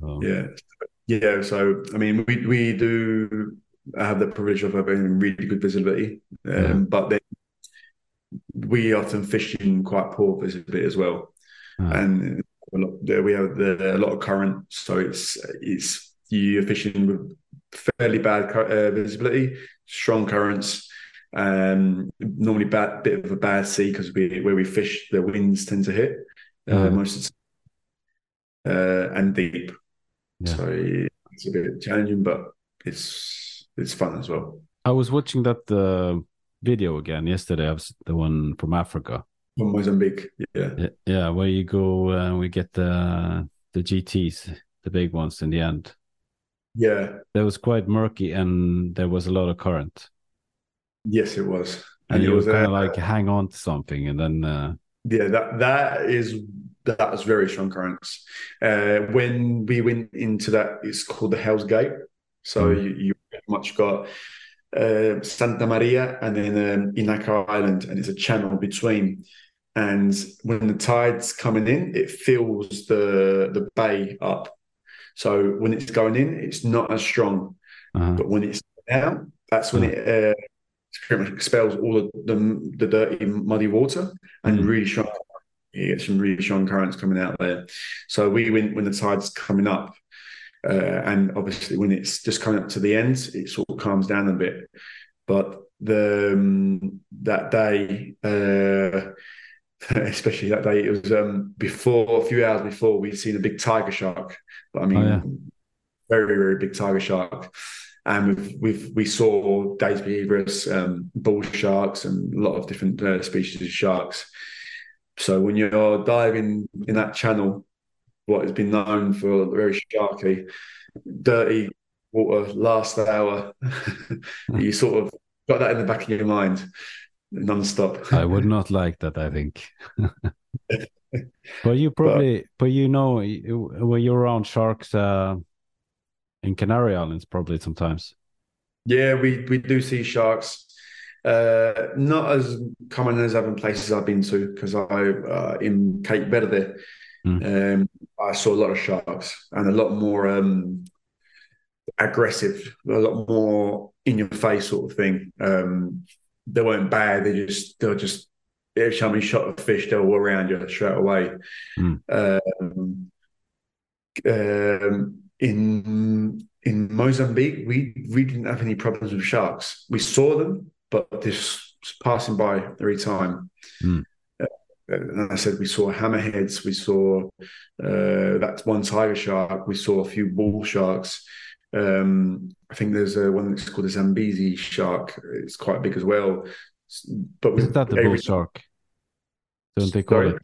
so. yeah, yeah. So I mean, we we do have the privilege of having really good visibility, um, yeah. but then we often fish in quite poor visibility as well, and a lot, we have the, a lot of current, so it's it's you're fishing with fairly bad uh, visibility, strong currents. Um, normally bad bit of a bad sea because we where we fish, the winds tend to hit uh, mm-hmm. most of the time, uh, and deep. Yeah. So it's a bit challenging, but it's it's fun as well. I was watching that uh, video again yesterday. I was the one from Africa, from Mozambique. Yeah. yeah, yeah, where you go and uh, we get the the GTS, the big ones in the end. Yeah, that was quite murky, and there was a lot of current. Yes, it was, and, and you was kind of like hang on to something, and then. Uh, yeah, that that is that was very strong currents. Uh, when we went into that, it's called the Hell's Gate. So mm. you, you pretty much got uh, Santa Maria and then um, Inhaca Island, and it's a channel between and when the tide's coming in, it fills the the bay up. So when it's going in, it's not as strong, uh-huh. but when it's down, that's when uh-huh. it uh, pretty much expels all the, the, the dirty, muddy water and mm-hmm. really strong. You get some really strong currents coming out there. So we went when the tide's coming up, uh, and obviously when it's just coming up to the end, it sort of calms down a bit. But the um, that day. Uh, especially that day. It was um, before a few hours before we'd seen a big tiger shark. But I mean, oh, yeah. very very big tiger shark. And we've, we've we saw Daisy beaverus, um, bull sharks, and a lot of different uh, species of sharks. So when you're diving in that channel, what has been known for very sharky, dirty water, last hour, you sort of got that in the back of your mind non-stop. I would not like that. I think. but you probably, but, but you know, when you're around sharks uh, in Canary Islands, probably sometimes. Yeah, we we do see sharks. Uh, not as common as other places I've been to because I uh, in Cape Verde, mm. um, I saw a lot of sharks and a lot more um, aggressive, a lot more in your face sort of thing. Um, they weren't bad. They just they were just every time you shot a fish, they were around you straight away. Mm. Um, um, in in Mozambique, we we didn't have any problems with sharks. We saw them, but just passing by every time. Mm. Uh, and I said we saw hammerheads, we saw uh, that one tiger shark, we saw a few bull sharks. Um, I think there's a one that's called a Zambezi shark. It's quite big as well. But is that the every... bull shark? Don't they call Sorry? it?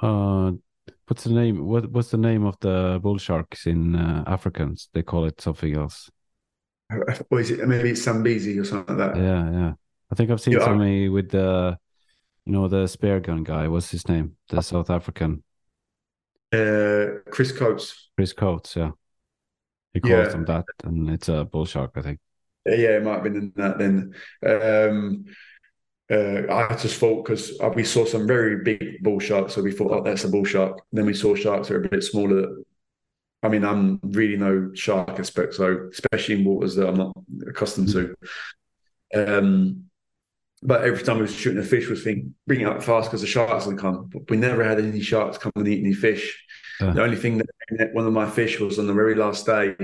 Uh, what's the name? What what's the name of the bull sharks in uh, Africans? They call it something else. Or is it maybe it's Zambezi or something like that? Yeah, yeah. I think I've seen yeah, somebody with the, you know, the spear gun guy. What's his name? The South African. Uh, Chris Coates. Chris Coates, yeah. He calls yeah. them that, and it's a bull shark, I think. Yeah, it might have been in that then. Um, uh, I just thought because uh, we saw some very big bull sharks, so we thought, oh, that's a bull shark. And then we saw sharks that are a bit smaller. I mean, I'm really no shark expert, so especially in waters that I'm not accustomed to. Um, but every time we was shooting a fish, we was thinking, bring it up fast because the sharks will come. But we never had any sharks come and eat any fish. Uh. The only thing that one of my fish was on the very last day,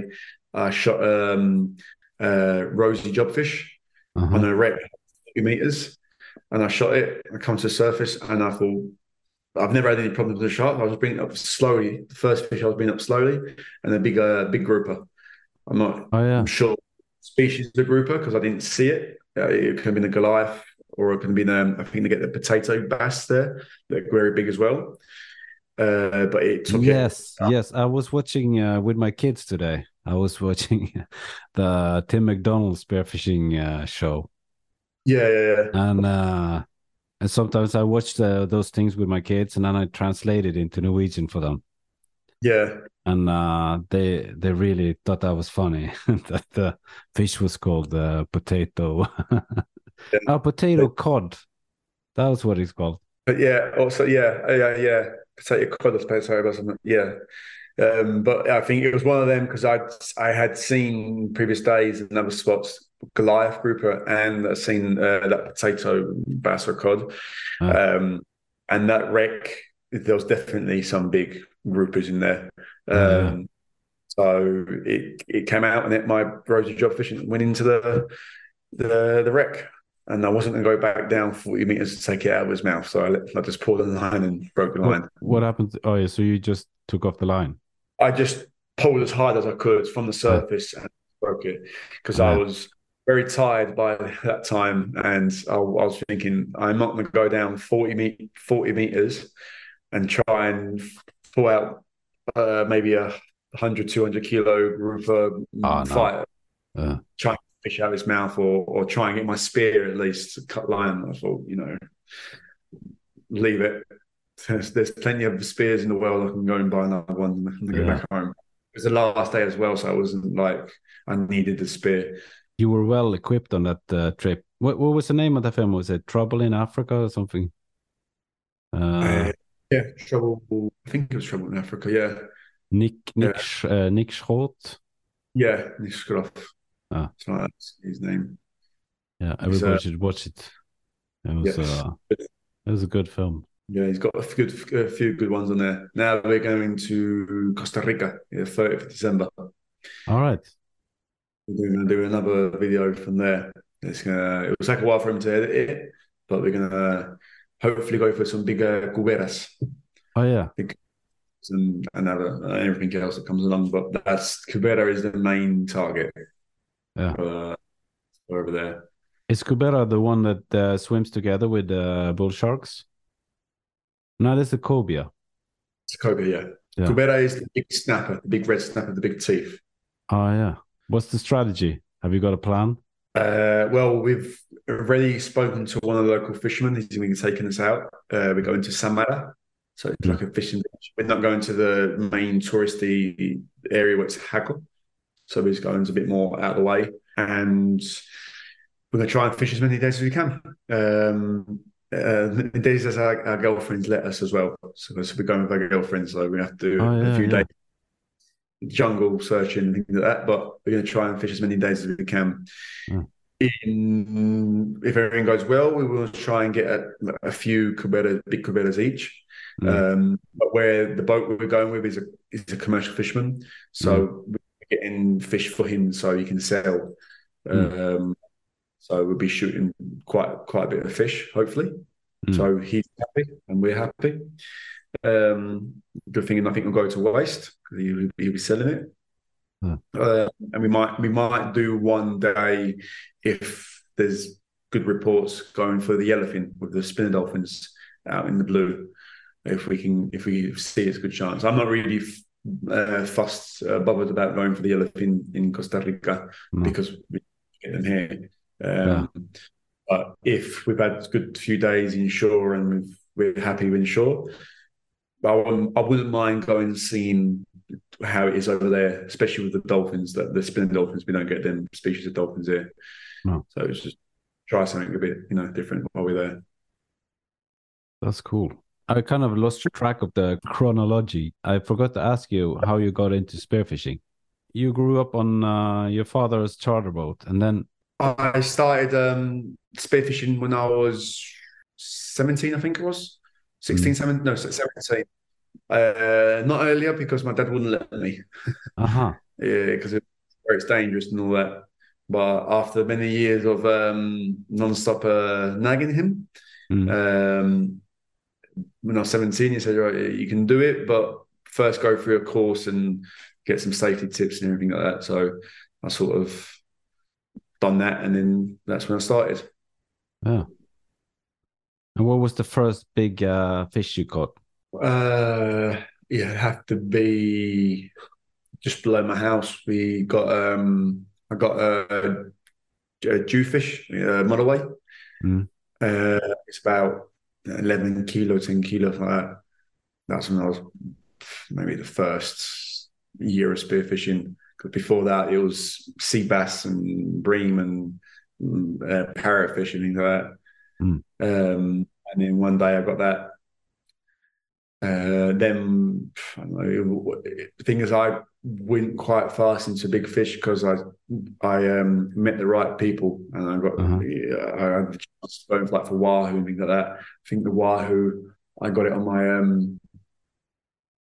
I shot um, uh, rosy jobfish uh-huh. on a wreck, few meters, and I shot it. I come to the surface, and I thought, I've never had any problems with the shark. I was bringing it up slowly. The first fish I was bringing up slowly, and a big, uh, big grouper. I'm not. Oh yeah. I'm sure species of grouper because I didn't see it. Uh, it could have been a Goliath, or it could have been. Um, I think they get the potato bass there. They're very big as well. uh, but it took yes, it. yes. I was watching uh, with my kids today. I was watching the Tim McDonald spearfishing uh, show. Yeah, yeah, yeah. And uh, and sometimes I watch those things with my kids, and then I translate it into Norwegian for them. Yeah, and uh, they they really thought that was funny that the fish was called uh, potato. yeah. oh, potato cod. That was what it's called. But yeah, also yeah, yeah, yeah. Potato cod, I suppose. Sorry about something. Yeah. Um, but I think it was one of them because I I had seen previous days in other spots Goliath grouper and I've seen uh, that potato bass or cod, oh. um, and that wreck. There was definitely some big groupers in there. Um, So it it came out and it, my rosy job fishing went into the the the wreck. And I wasn't going to go back down 40 meters to take it out of his mouth. So I, let, I just pulled the line and broke the line. What, what happened? Oh, yeah. So you just took off the line? I just pulled as hard as I could from the surface and broke it because yeah. I was very tired by that time. And I, I was thinking, I'm not going to go down 40, me- 40 meters and try and pull out uh, maybe a 100, 200 kilo grouper oh, fighter. No. Uh. Try and fish out his mouth or, or try and get my spear at least to cut line. I thought, you know, leave it. There's, there's plenty of spears in the world. I can go and buy another one and yeah. go back home. It was the last day as well, so I wasn't like I needed the spear. You were well equipped on that uh, trip. What, what was the name of the film? Was it Trouble in Africa or something? Uh, uh, yeah, Trouble. I think it was Trouble in Africa. Yeah. Nick Nick yeah. Uh, Nic Scroth. Yeah, Nic Scroth. Ah. So that's his name. Yeah, everybody uh, should watch it. It was yes. uh, it was a good film. Yeah, he's got a good a few good ones on there. Now we're going to Costa Rica, the 30th of December. All right. We're going to do another video from there. It's gonna. It will take a while for him to edit it, but we're gonna hopefully go for some bigger cuberas. Oh yeah. And another uh, everything else that comes along, but that's cubera is the main target. Yeah. Uh, over there. Is cubera the one that uh, swims together with uh, bull sharks? No, that's the cobia. It's a cobia, yeah. yeah. Cubera is the big snapper, the big red snapper, the big teeth. Oh yeah. What's the strategy? Have you got a plan? Uh, well, we've already spoken to one of the local fishermen. He's going to be taking us out. Uh, we're going to Samara. So it's like a fishing beach. We're not going to the main touristy area where it's Hackle. So we're just going a bit more out of the way. And we're going to try and fish as many days as we can. Um, uh, days as our, our, girlfriends let us as well. So, so we're going with our girlfriends, so we have to do oh, yeah, a few yeah. days jungle searching things like that. But we're going to try and fish as many days as we can. Mm. In, if everything goes well, we will try and get a, a few cubera, big cuberas each. Mm. Um, but where the boat we're going with is a is a commercial fisherman, so mm. we're getting fish for him so he can sell. Mm. Um, so we'll be shooting quite quite a bit of fish, hopefully. Mm. So he's happy and we're happy. Um, good thing nothing will go to waste because he'll, he'll, be selling it. Mm. Uh, and we might we might do one day if there's good reports going for the yellowfin with the spinner dolphins out in the blue. If we can, if we see it's a good chance. I'm not really uh, fussed, uh, bothered about going for the yellowfin in Costa Rica mm. because we get them here. Um, yeah. But if we've had a good few days inshore and we are happy with inshore, I wouldn't, I wouldn't mind going and seeing how it is over there, especially with the dolphins. That the spinning dolphins, we don't get them species of dolphins here. No. So it's just try something a bit, you know, different while we're there. That's cool. I kind of lost track of the chronology. I forgot to ask you how you got into spearfishing. You grew up on uh, your father's charter boat, and then I started um, spearfishing when I was 17, I think it was. 16, mm. 17, no, 17. Uh, not earlier because my dad wouldn't let me. Uh-huh. yeah, because it, it's dangerous and all that. But after many years of um, non-stop uh, nagging him, mm. um, when I was 17, he said, right, you can do it, but first go through a course and get some safety tips and everything like that. So I sort of done that, and then that's when I started. Yeah. And what was the first big uh, fish you caught? Uh, yeah, have to be just below my house. We got um, I got a, a jewfish uh, motorway. Mm. Uh, it's about eleven kilo, ten kilo like that. That's when I was maybe the first year of spearfishing. Because before that, it was sea bass and bream and uh, parrotfish and things like that. Mm. Um, and then one day I got that. Uh, then I know, the thing is, I went quite fast into big fish because I I um, met the right people and I got Uh-huh. I had the chance to go and like for wahoo and things like that. I think the wahoo I got it on my um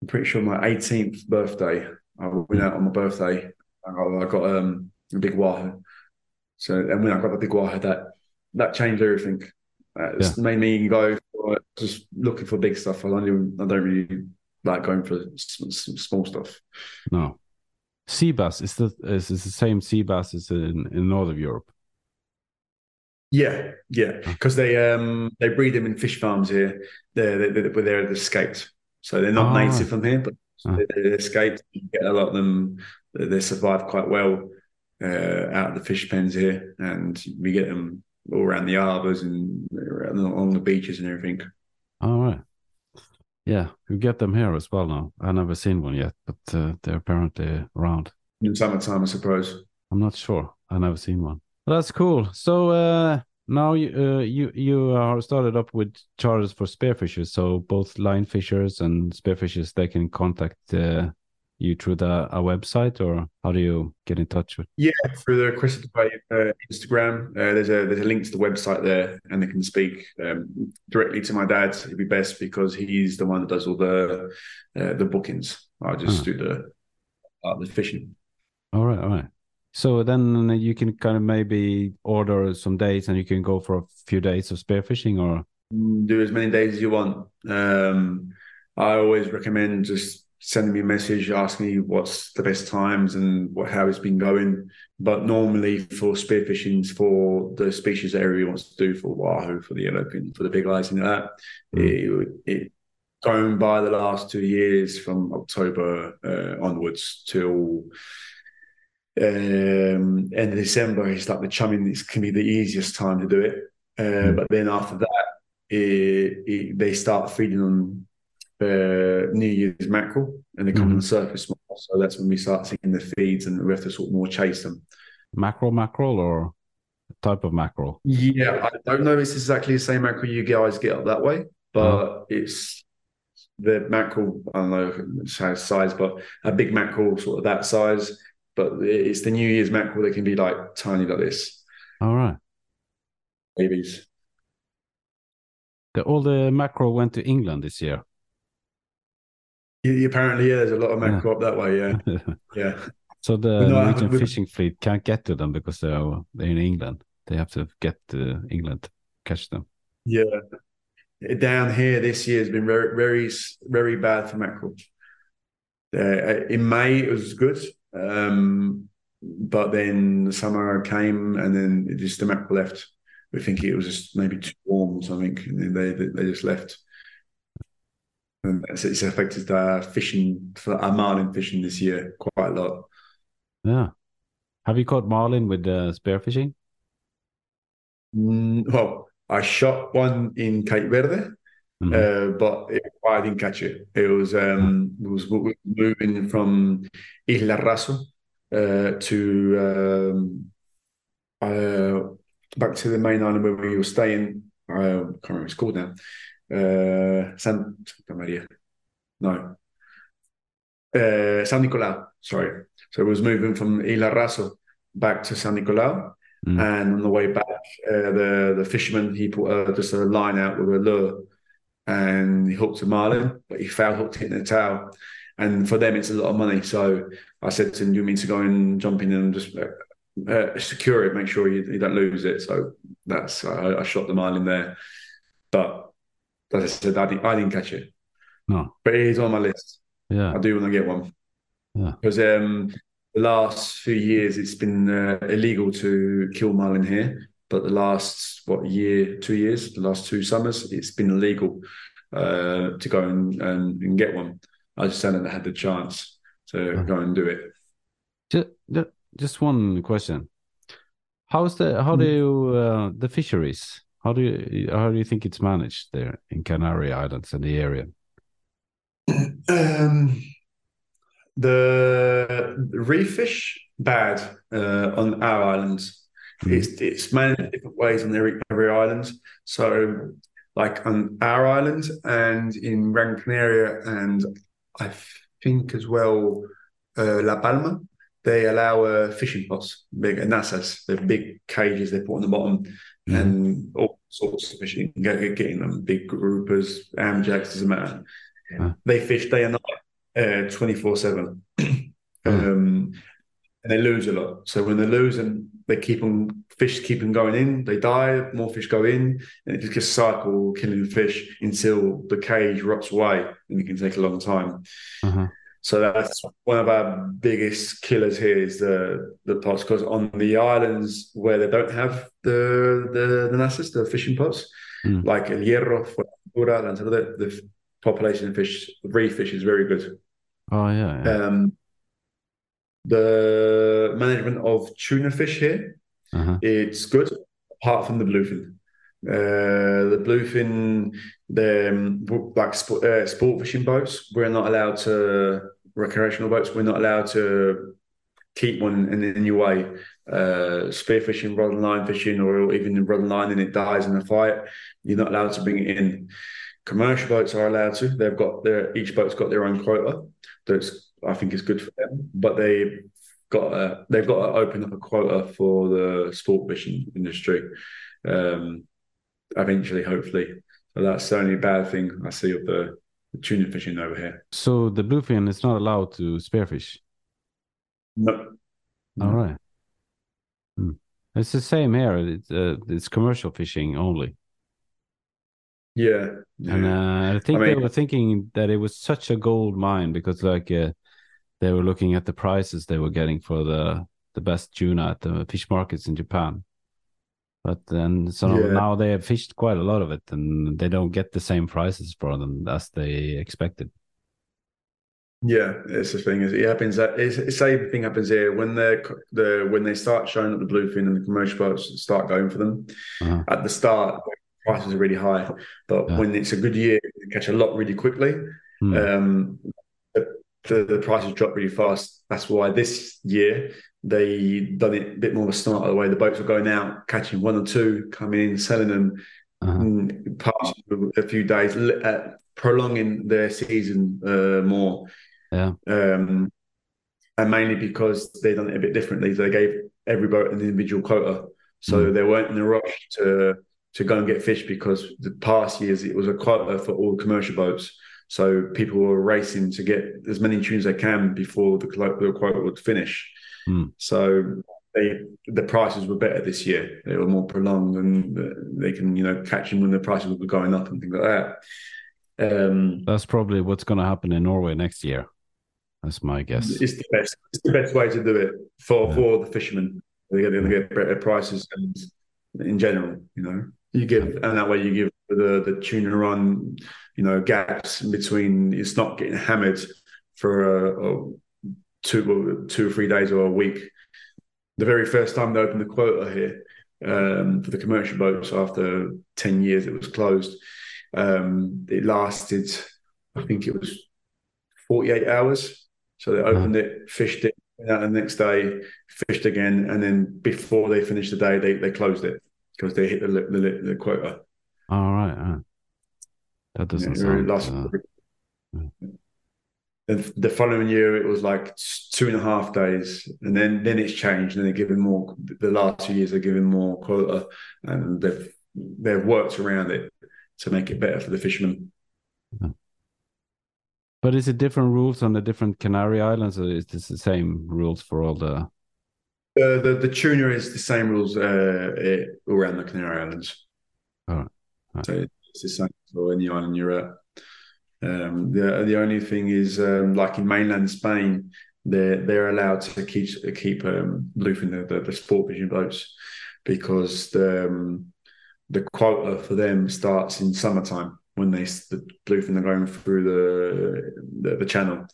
I'm pretty sure my 18th birthday. I went out on my birthday. I got, I got um a big wahoo. So and when I got the big wahoo, that that changed everything. Uh, it's made me go for just looking for big stuff. I don't I don't really like going for small stuff. No. Sea bass is the is, is the same sea bass as in, in Northern Europe. Yeah, yeah, because they um they breed them in fish farms here. They're they, they, they're escaped, so they're not Ah. native from here, but Ah. they're, they're escaped. You get a lot of them. They they survive quite well uh, out of the fish pens here, and we get them all around the harbours and around, along the beaches and everything. All right. Yeah, you get them here as well now. I've never seen one yet, but uh, they're apparently around. In summertime, I suppose. I'm not sure. I've never seen one. That's cool. So uh, now you uh, you you are started up with charters for spearfishers. So both line fishers and spearfishers they can contact uh, you through the a website, or how do you get in touch with? Yeah, through the Bay uh, Instagram, uh, there's a there's a link to the website there, and they can speak um, directly to my dad. It'd be best because he's the one that does all the uh, the bookings. I just Ah. do the uh, the fishing. All right, all right. So then you can kind of maybe order some days, and you can go for a few days of spearfishing, or Do as many days as you want. Um, I always recommend just sending me a message, asking me what's the best times and what how it's been going. But normally for spearfishing, for the species area everybody wants to do, for wahoo, for the yellowfin, for the big eyes and that, Mm. it, it going by the last two years from October uh, onwards till um, end of December it's like the chumming. This can be the easiest time to do it. Uh, Mm. But then after that, it, it, they start feeding on uh, New Year's mackerel and they come Mhm. on the surface more. So that's when we start seeing the feeds and we have to sort of more chase them. mackerel, mackerel, or type of mackerel? Yeah, I don't know if it's exactly the same mackerel you guys get up that way, but it's the mackerel. I don't know how size, but a big mackerel, sort of that size. But it's the New Year's mackerel that can be like tiny like this, All right. babies. The, all the mackerel went to England this year. Yeah, apparently, yeah, there's a lot of mackerel up that way. Yeah, yeah. so the Norwegian fishing fleet can't get to them because they're they're in England. They have to get to England to catch them. Yeah. Down here this year has been very, very, very bad for mackerel. Uh, in May it was good, um, but then the summer came and then it just the mackerel left. We think it was just maybe too warm or something, and then they they, they just left. And it's, it's affected uh, fishing for our marlin fishing this year quite a lot. Yeah. Have you caught marlin with uh, spearfishing? Mm, well, I shot one in Cape Verde, Mhm. uh, but it, I didn't catch it. It was um, it was moving from Isla Raso uh, to um, uh, back to the main island where we were staying. Uh, I can't remember what it's called now. Uh, San Santa Maria. No. Uh, San Nicolau. Sorry. So it was moving from Isla Raso back to San Nicolau. Mm. And on the way back, uh, the the fisherman he put uh, just a line out with a lure, and he hooked a marlin, but he foul hooked it in the tail. And for them, it's a lot of money. So I said to him, "You mean to go and jump in and just uh, uh, secure it, make sure you, you don't lose it." So that's I, I shot the marlin there, but as I said, I didn't, I didn't catch it, No. but it is on my list. Yeah. I do want to get one Yeah. because um, the last few years it's been uh, illegal to kill marlin here, but the last what year, two years, the last two summers, it's been illegal. uh, to go and, and, and get one. I just hadn't had the chance to go and do it. Just, just one question. How's the how do Hmm. you uh, the fisheries? How do you how do you think it's managed there in Canary Islands and the area? Um, the reef fish bad uh, on our islands. Mm. It's it's managed in different ways on every every island. So, like on our island and in Gran Canaria, and I think as well uh, La Palma, they allow uh, fishing pots, big nasas, the big cages they put on the bottom, Mhm. and all sorts of fishing. Get, getting them big groupers, amjacks, doesn't matter. Huh. They fish day and night, twenty four seven, um, and they lose a lot. So when they lose losing, they keep on fish keep on going in. They die, more fish go in, and it just gets cycle killing fish until the cage rots away, and it can take a long time. Uh-huh. So that's one of our biggest killers here is the the pots because on the islands where they don't have the the the the fishing pots, Mm. like El Hierro, Fuerteventura, Lanzarote, the population of fish, reef fish is very good. Oh yeah, yeah. Um, the management of tuna fish here, Uh-huh. it's good, apart from the bluefin. Uh, the bluefin, the um, like sport, uh, sport fishing boats, we're not allowed to recreational boats. We're not allowed to keep one in any way. Uh, spearfishing, rod and line fishing, or even in rod and line, and it dies in a fight. You're not allowed to bring it in. Commercial boats are allowed to. They've got their each boat's got their own quota. That's I think is good for them. But they got a, they've got to open up a quota for the sport fishing industry. Um, eventually, hopefully. So that's the only bad thing I see of the, the tuna fishing over here. So the bluefin is not allowed to spearfish. No. All right. Hmm. It's the same here. It's uh, it's commercial fishing only. Yeah. yeah. And uh, I think I they were thinking that it was such a gold mine because like uh, they were looking at the prices they were getting for the the best tuna at the fish markets in Japan. But then so Yeah. now they have fished quite a lot of it and they don't get the same prices for them as they expected. Yeah, it's the thing is it happens that it's, it's same thing happens here when they're the when they start showing up the bluefin and the commercial boats start going for them Uh-huh. at the start prices are really high but Yeah. when it's a good year they catch a lot really quickly Hmm. um the, the, the prices drop really fast that's why this year they done it a bit more of a start of the way the boats were going out catching one or two coming in selling them Uh-huh. a few days uh, prolonging their season uh, more Yeah. um, and mainly because they done it a bit differently. They gave every boat an individual quota, so Mm. they weren't in a rush to to go and get fish because the past years it was a quota for all commercial boats. So people were racing to get as many tunes they can before the, the quota would finish. Mm. So they the prices were better this year. They were more prolonged, and they can you know catch them when the prices were going up and things like that. Um, That's probably what's going to happen in Norway next year. That's my guess. It's the best. It's the best way to do it for Yeah. for the fishermen. They get, they get better prices and in general, you know, you give and that way you give the the tuna run, you know, gaps in between. It's not getting hammered for a, a two two or three days or a week. The very first time they opened the quota here um, for the commercial boats after ten years, it was closed. Um, it lasted, I think it was forty eight hours. So they opened it, fished it, went out the next day, fished again, and then before they finished the day, they, they closed it because they hit the the, the quota. All right. uh, that doesn't Yeah, really sound. lasted- uh, the following year, it was like two and a half days, and then then it's changed, and they're giving more. The last two years, they're giving more quota, and they've they've worked around it to make it better for the fishermen. But is it different rules on the different Canary Islands, or is this the same rules for all the? Uh, the the tuna is the same rules uh, eh, around the Canary Islands. All right. All right. So it's the same for any island you're at. Um, the the only thing is, um, like in mainland Spain, they're they're allowed to keep keep um, bluefin the, the the sport fishing boats because the um, the quota for them starts in summertime when they the bluefin are going through the, the the channel.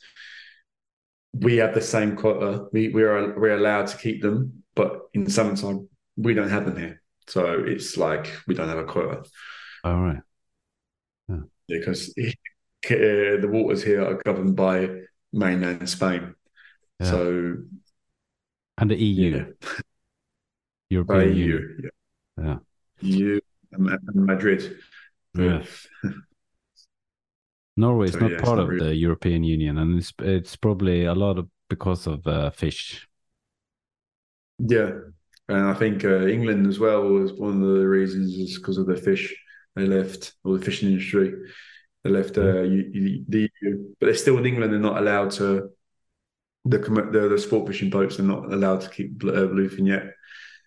We have the same quota. We we are we're allowed to keep them, but in summertime we don't have them here. So it's like we don't have a quota. All right. Yeah, because uh, the waters here are governed by mainland Spain. Yeah. So and the EU, yeah. European EU, EU. Yeah. yeah, EU and Madrid. Yeah. Norway is so, not yeah, part not of really... the European Union, and it's it's probably a lot of because of uh, fish. Yeah, and I think uh, England as well was one of the reasons is because of the fish they left or the fishing industry. They left uh, the EU, but they're still in England. They're not allowed to. The the, the sport fishing boats They're not allowed to keep uh, bluefin yet.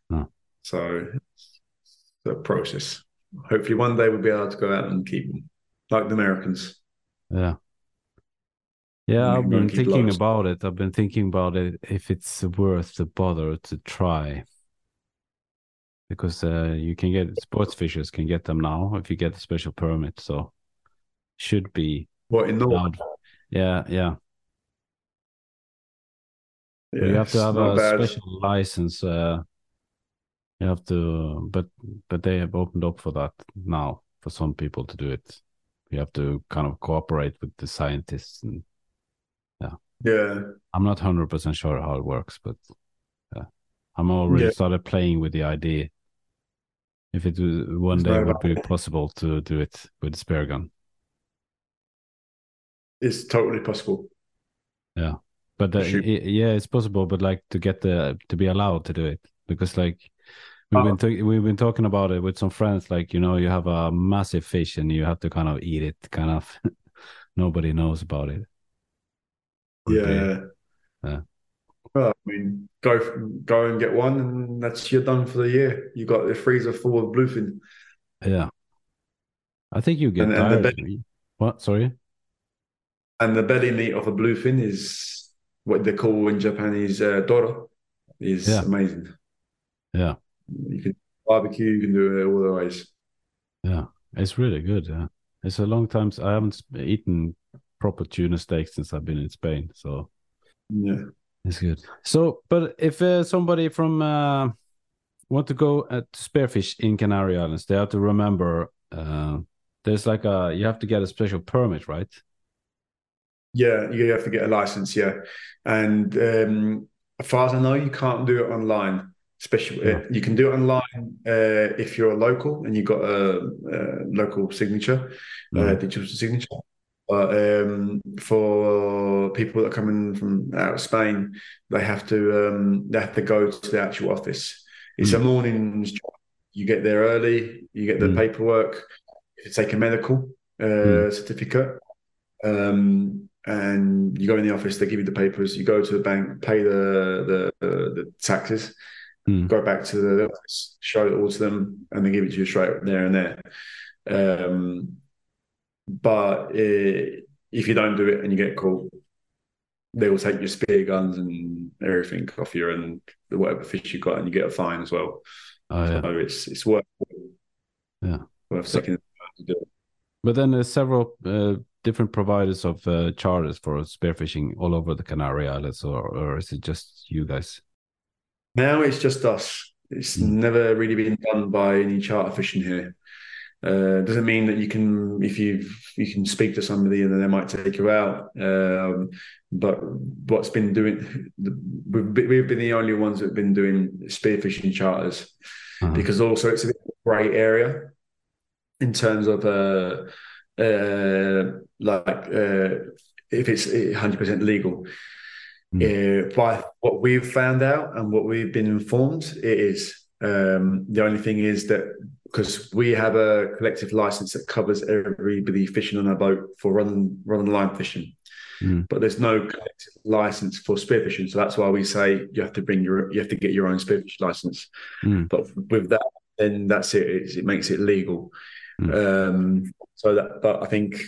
No. So the process. Hopefully, one day we'll be able to go out and keep them like the Americans. Yeah. Yeah, I've been thinking about it. I've been thinking about it if it's worth the bother to try. Because uh, you can get sports fishers can get them now if you get a special permit. So should be what in Norway? Yeah, yeah. yeah you have to have a bad. special license. Uh, you have to, but but they have opened up for that now for some people to do it. You have to kind of cooperate with the scientists and yeah. Yeah. I'm not hundred percent sure how it works, but yeah. I'm already yeah. started playing with the idea. If it one day would be possible to do it with the spare gun. It's totally possible. Yeah. But uh, it, yeah, it's possible, but like to get the to be allowed to do it because like We've been to- we've been talking about it with some friends. Like you know, you have a massive fish and you have to kind of eat it. Kind of, nobody knows about it. Yeah. yeah. Well, I mean, go go and get one, and that's you're done for the year. You got the freezer full of bluefin. Yeah. I think you get and, tired. And belly, what? Sorry. And the belly meat of a bluefin is what they call in Japanese uh, toro. Is yeah. amazing. Yeah. You can barbecue, you can do it all the ways. Yeah, it's really good. Yeah, it's a long time. I haven't eaten proper tuna steak since I've been in Spain. So yeah, it's good. So, but if uh, somebody from uh, want to go at spearfish in Canary Islands, they have to remember uh, there's like a you have to get a special permit, right? Yeah, you have to get a license. Yeah, and um, as far as I know, you can't do it online especially yeah. you can do it online uh, if you're a local and you've got a, a local signature, uh, mm. uh, digital signature. But um, for people that are coming from out of Spain, they have to um, they have to go to the actual office. It's mm. a morning's job. You get there early. You get the mm. paperwork. You take a medical uh, mm. certificate. Um, and you go in the office. They give you the papers. You go to the bank, pay the the, the taxes, mm. go back to the office, show it all to them, and then give it to you straight there and there. Um, but it, if you don't do it and you get caught, they will take your spear guns and everything off you and whatever fish you got, and you get a fine as well. Oh, yeah. So it's it's worth yeah worth so, taking to do it. But then there's several uh, different providers of uh, charters for spearfishing all over the Canary Islands, or, or is it just you guys? Now it's just us. It's mm. never really been done by any charter fishing here. Uh, doesn't mean that you can, if you you can speak to somebody and then they might take you out. Um, but what's been doing, we've, we've been the only ones that have been doing spearfishing charters uh-huh. because also it's a bit grey area in terms of uh, uh, like uh, if it's 100% legal. Mm. Uh, by what we've found out and what we've been informed, it is. Um, the only thing is that because we have a collective license that covers everybody fishing on a boat for run run and line fishing, mm. but there's no collective license for spearfishing. So that's why we say you have to bring your you have to get your own spearfish license. Mm. But with that, then that's it. It, it makes it legal. Mm. Um, so that, but I think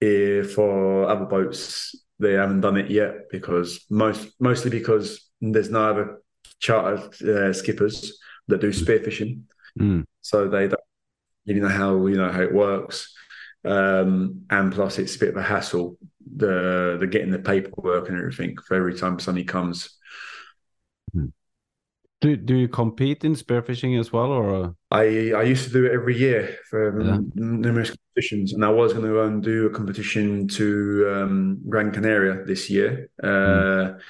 if for other boats, they haven't done it yet because most mostly because there's no other charter uh, skippers that do spearfishing, mm. so they don't you know how you know how it works. um, and plus it's a bit of a hassle the the getting the paperwork and everything for every time somebody comes. Hmm. Do do you compete in spearfishing as well, or I I used to do it every year for yeah. numerous competitions, and I was going to um, do a competition to um, Gran Canaria this year. Uh, mm.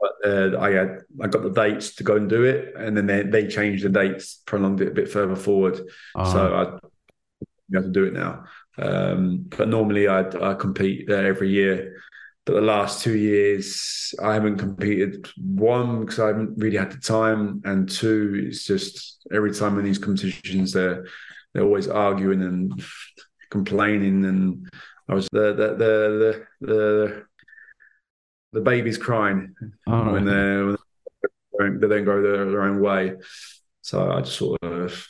But uh, I had I got the dates to go and do it, and then they, they changed the dates, prolonged it a bit further forward. Uh-huh. So I have to do it now. Um, but normally I, I compete every year. But the last two years I haven't competed. One because I haven't really had the time, and two it's just every time in these competitions they're they're always arguing and complaining, and I was the the the the, the, the baby's crying oh, when, they, when they don't go their, their own way. So I just sort of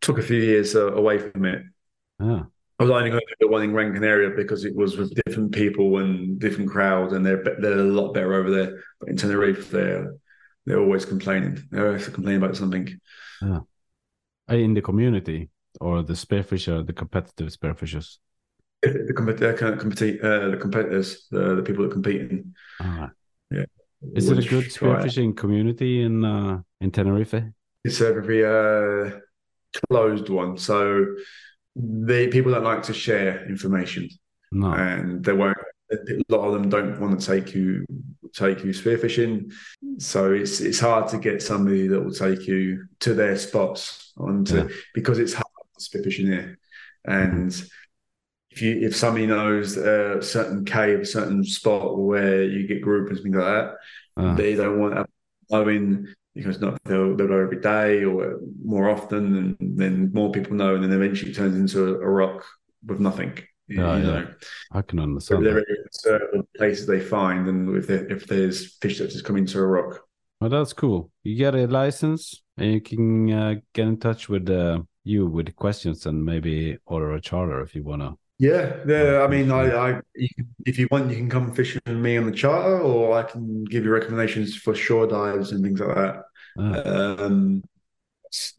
took a few years uh, away from it. Yeah. I was only going to do the one in Gran Canaria because it was with different people and different crowds, and they're they're a lot better over there. But in Tenerife, they're they're always complaining. They're always complaining about something. Yeah. In the community or the spearfisher, the competitive spearfishers. The, the, compete, uh, the competitors, the, the people that compete. Ah. Yeah. Is it a good spearfishing community in uh, in Tenerife? It's a very uh, closed one. So they people don't like to share information, no. and they won't. A lot of them don't want to take you take you spearfishing, so it's it's hard to get somebody that will take you to their spots onto yeah. because it's hard there, and. If you if somebody knows a certain cave, a certain spot where you get group and things like that, uh. they don't want knowing because not they'll, they'll go every day or more often, and then more people know, and then eventually it turns into a, a rock with nothing. You, oh, you yeah. know, I can understand. There are certain places they find, and if if there's fish that just come into a rock. Well, that's cool. You get a license, and you can uh, get in touch with uh, you with questions, and maybe order a charter if you wanna. Yeah, yeah. I mean, I, I, if you want, you can come fishing with me on the charter, or I can give you recommendations for shore dives and things like that. Oh. Um,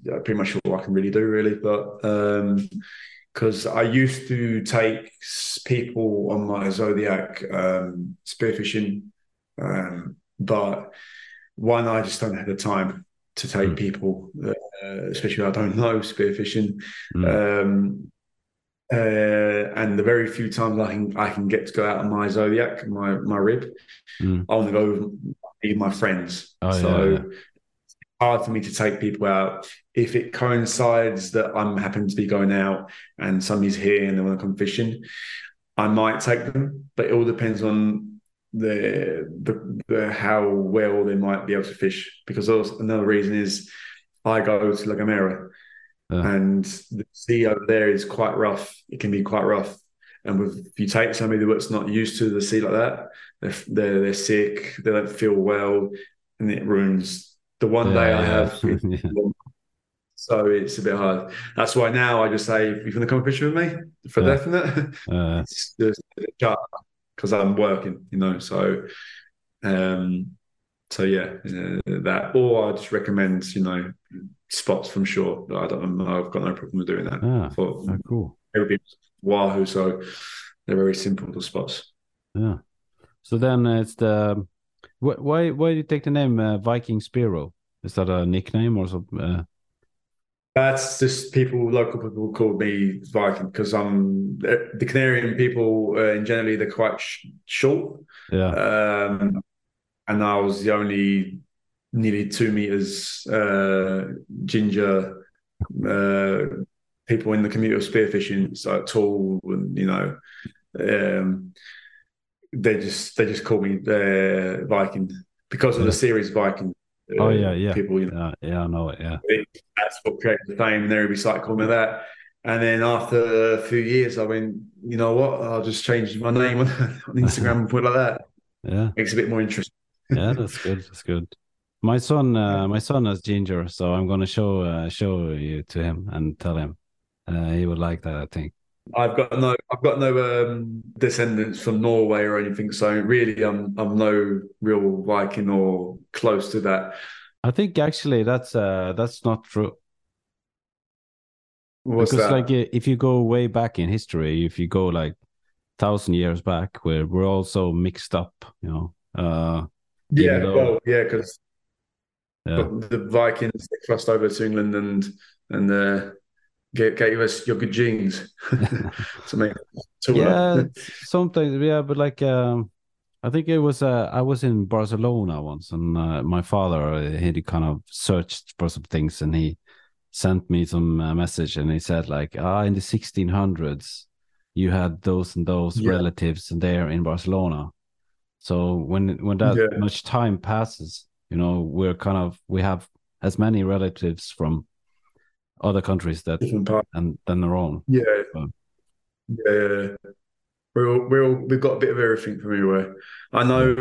pretty much all I can really do, really. But because um, I used to take people on my Zodiac um, spearfishing, um, but one, I just don't have the time to take mm. people, uh, especially I don't know spearfishing. Mm. Um, uh, and the very few times I can I can get to go out on my zodiac, my my rib, mm. I want to go with my friends. Oh, so yeah, yeah. hard for me to take people out if it coincides that I'm happen to be going out and somebody's here and they want to come fishing. I might take them, but it all depends on the the, the how well they might be able to fish. Because also, another reason is I go to La Gomera yeah. And the sea over there is quite rough. It can be quite rough. And with, if you take somebody that's not used to the sea like that, they're, they're, they're sick, they don't feel well, and it ruins the one yeah, day I have. so it's a bit hard. That's why now I just say, if you want to come fish with me, for definite, uh, it's just because I'm working, you know. So, um, so yeah, uh, that. Or I just recommend, you know, spots from shore. I don't I've got no problem with doing that. Ah, for oh, cool. Wahoo, so they're very simple spots. Yeah. So then it's the why why do you take the name uh, Viking Spearo? Is that a nickname or something? Uh... That's just people, local people call me Viking because I'm the Canarian people uh, in generally they're quite sh- short. Yeah. Um, and I was the only nearly two meters uh, ginger uh, people in the community of spearfishing, so tall and you know, um, they just they just call me uh, Viking because of the series Viking. Uh, oh yeah, yeah. People, you know, yeah, yeah, I know it. Yeah, that's what created the fame, and everybody started calling me that. And then after a few years, I went, you know what? I'll just change my name on, on Instagram and put it like that. Yeah, makes it a bit more interesting. Yeah, that's good. That's good. My son, uh, my son has ginger, so I'm gonna show uh, show you to him and tell him. Uh, he would like that, I think. I've got no, I've got no um, descendants from Norway or anything, so really, I'm I'm no real Viking or close to that. I think actually that's uh, that's not true. What's because that? like if you go way back in history, if you go like thousand years back, where we're all so mixed up, you know. Uh, yeah, though- well, yeah, because yeah, the Vikings crossed over to England and and uh, gave, gave us your good genes to make to yeah, sometimes yeah, but like um, I think it was uh, I was in Barcelona once, and uh, my father uh, he kind of searched for some things, and he sent me some uh, message, and he said like, ah, in the 1600s, you had those and those Yeah. relatives there in Barcelona. So when when that Yeah. much time passes, you know, we're kind of we have as many relatives from other countries that and than our own. Yeah, Um, yeah. We're all, we're all, we've got a bit of everything from everywhere. I know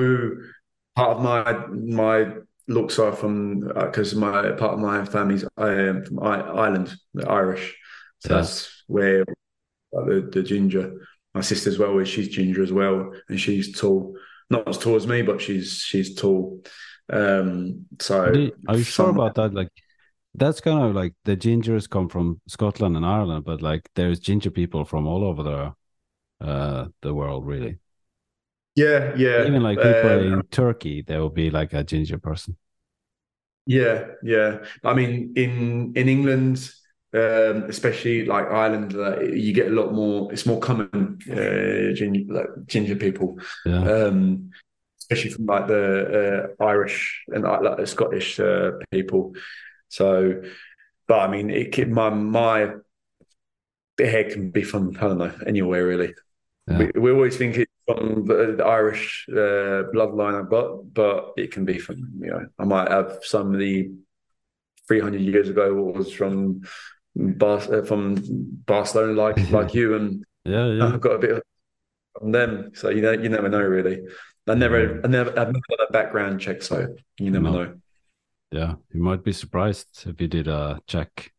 part of my my looks are from because my part of my family's um, from Ireland, the Irish. So Yeah. that's where like, the the ginger. My sister as well is she's ginger as well, and she's tall. Not as tall as me, but she's she's tall. Um, so you- Are you sure about that? Like, that's kind of like the gingers come from Scotland and Ireland, but like there's ginger people from all over the uh the world, really. Yeah, yeah. Even like people Um, in Turkey, there will be like a ginger person. Yeah, yeah. I mean, in in England, um, especially like Ireland, uh, you get a lot more. It's more common, uh, ginger, like ginger people, Yeah, um, especially from like the uh, Irish and like, like the Scottish uh, people. So, but I mean, it can, my my hair can be from I don't know anywhere really. Yeah. We, we always think it's from the, the Irish uh, bloodline I've got, but it can be from you know I might have some of the three hundred years ago was from Bar- uh, from Barcelona like like you, and yeah, yeah. I've got a bit of from them. So you know you never know really. I never I never I've never done a background check, so you never No. know. Yeah, you might be surprised if you did a check.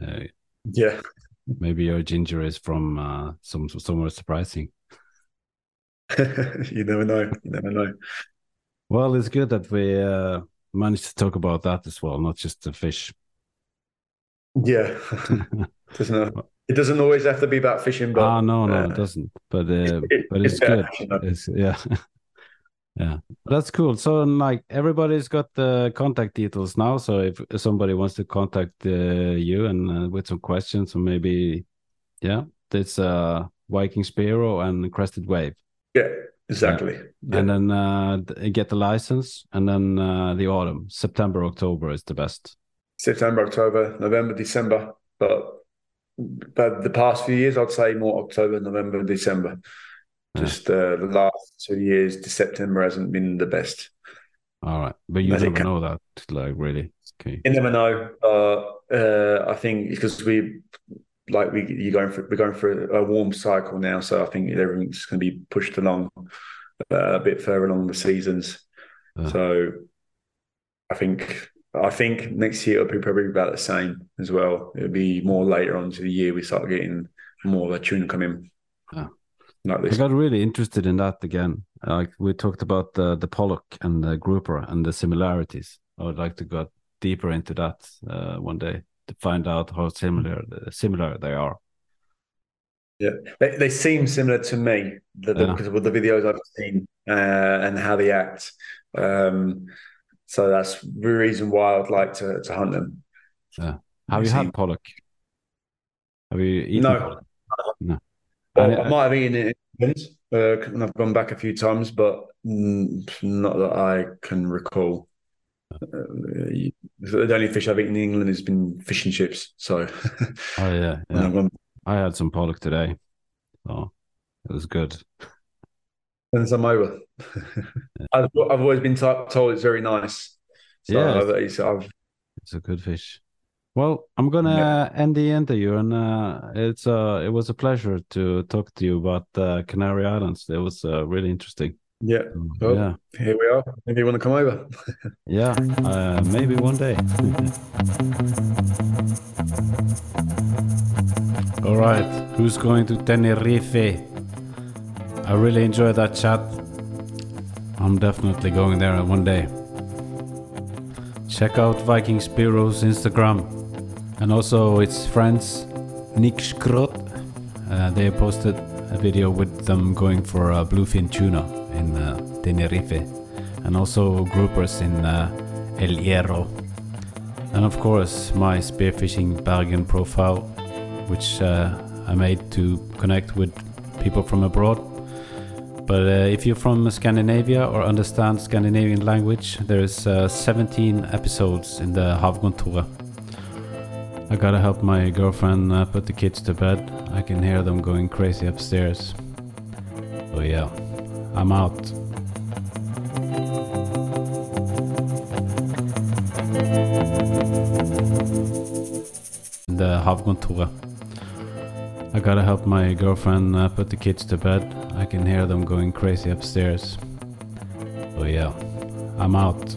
Uh, Yeah, maybe your ginger is from uh, some somewhere surprising. you never know. You never know. Well, it's good that we uh, managed to talk about that as well, not just the fish. Yeah, doesn't it doesn't always have to be about fishing, but ah, no, no, uh, it doesn't. But uh, it- but it's good. It's yeah, yeah. That's cool. So like everybody's got the contact details now. So if somebody wants to contact uh, you and uh, with some questions, or maybe yeah, it's uh Viking Spearo and Crested Wave, Yeah, exactly. Yeah. and then uh get the license, and then uh the autumn, September, October is the best. September, October, November, December. But but the past few years, I'd say more October, November, December. Yeah. Just uh, the last two years, the September hasn't been the best. All right, but you never know that, like really. Okay. You never know. Uh, uh, I think because we like we you going for we're going for a warm cycle now, so I think everything's going to be pushed along uh, a bit further along the seasons. Yeah. So I think I think next year it'll be probably about the same as well. It'll be more later on to the year we start getting more of a tune coming. Yeah. Like I got really interested in that again. Like we talked about the the pollock and the grouper and the similarities. I would like to go deeper into that uh, one day to find out how similar similar they are. Yeah, they, they seem similar to me the, the, Yeah. because of the videos I've seen uh, and how they act. Um, so that's the reason why I'd like to, to hunt them. Have They you had pollock? Have you eaten No. pollock? No. Well, And I might have eaten it in England, uh, and I've gone back a few times, but not that I can recall. Uh, the only fish I've eaten in England has been fish and chips. So Oh yeah, yeah. I had some pollock today, so it was good. Send some over. I've, I've always been t- told it's very nice. So Yeah. I've, it's- I've It's a good fish. Well, I'm gonna end the interview, and uh, it's uh, it was a pleasure to talk to you about uh, Canary Islands. It was uh, really interesting. yeah. So, Well- yeah, Here we are. If you want to come over. yeah, uh, maybe one day. All right, who's going to Tenerife? I really enjoyed that chat. I'm definitely going there one day. Check out Viking Spearo's Instagram and also its friends Nic Scroth. Uh, they posted a video with them going for uh, bluefin tuna in uh, Tenerife and also groupers in uh, El Hierro. And of course, my spearfishing Bergen profile, which uh, I made to connect with people from abroad. But uh, if you're from Scandinavia or understand Scandinavian language, there's uh, 17 episodes in the Havkontoret. I gotta help my girlfriend uh, put the kids to bed. I can hear them going crazy upstairs. So yeah, I'm out. The Havkontoret. I gotta help my girlfriend uh, put the kids to bed. I can hear them going crazy upstairs. So yeah, I'm out.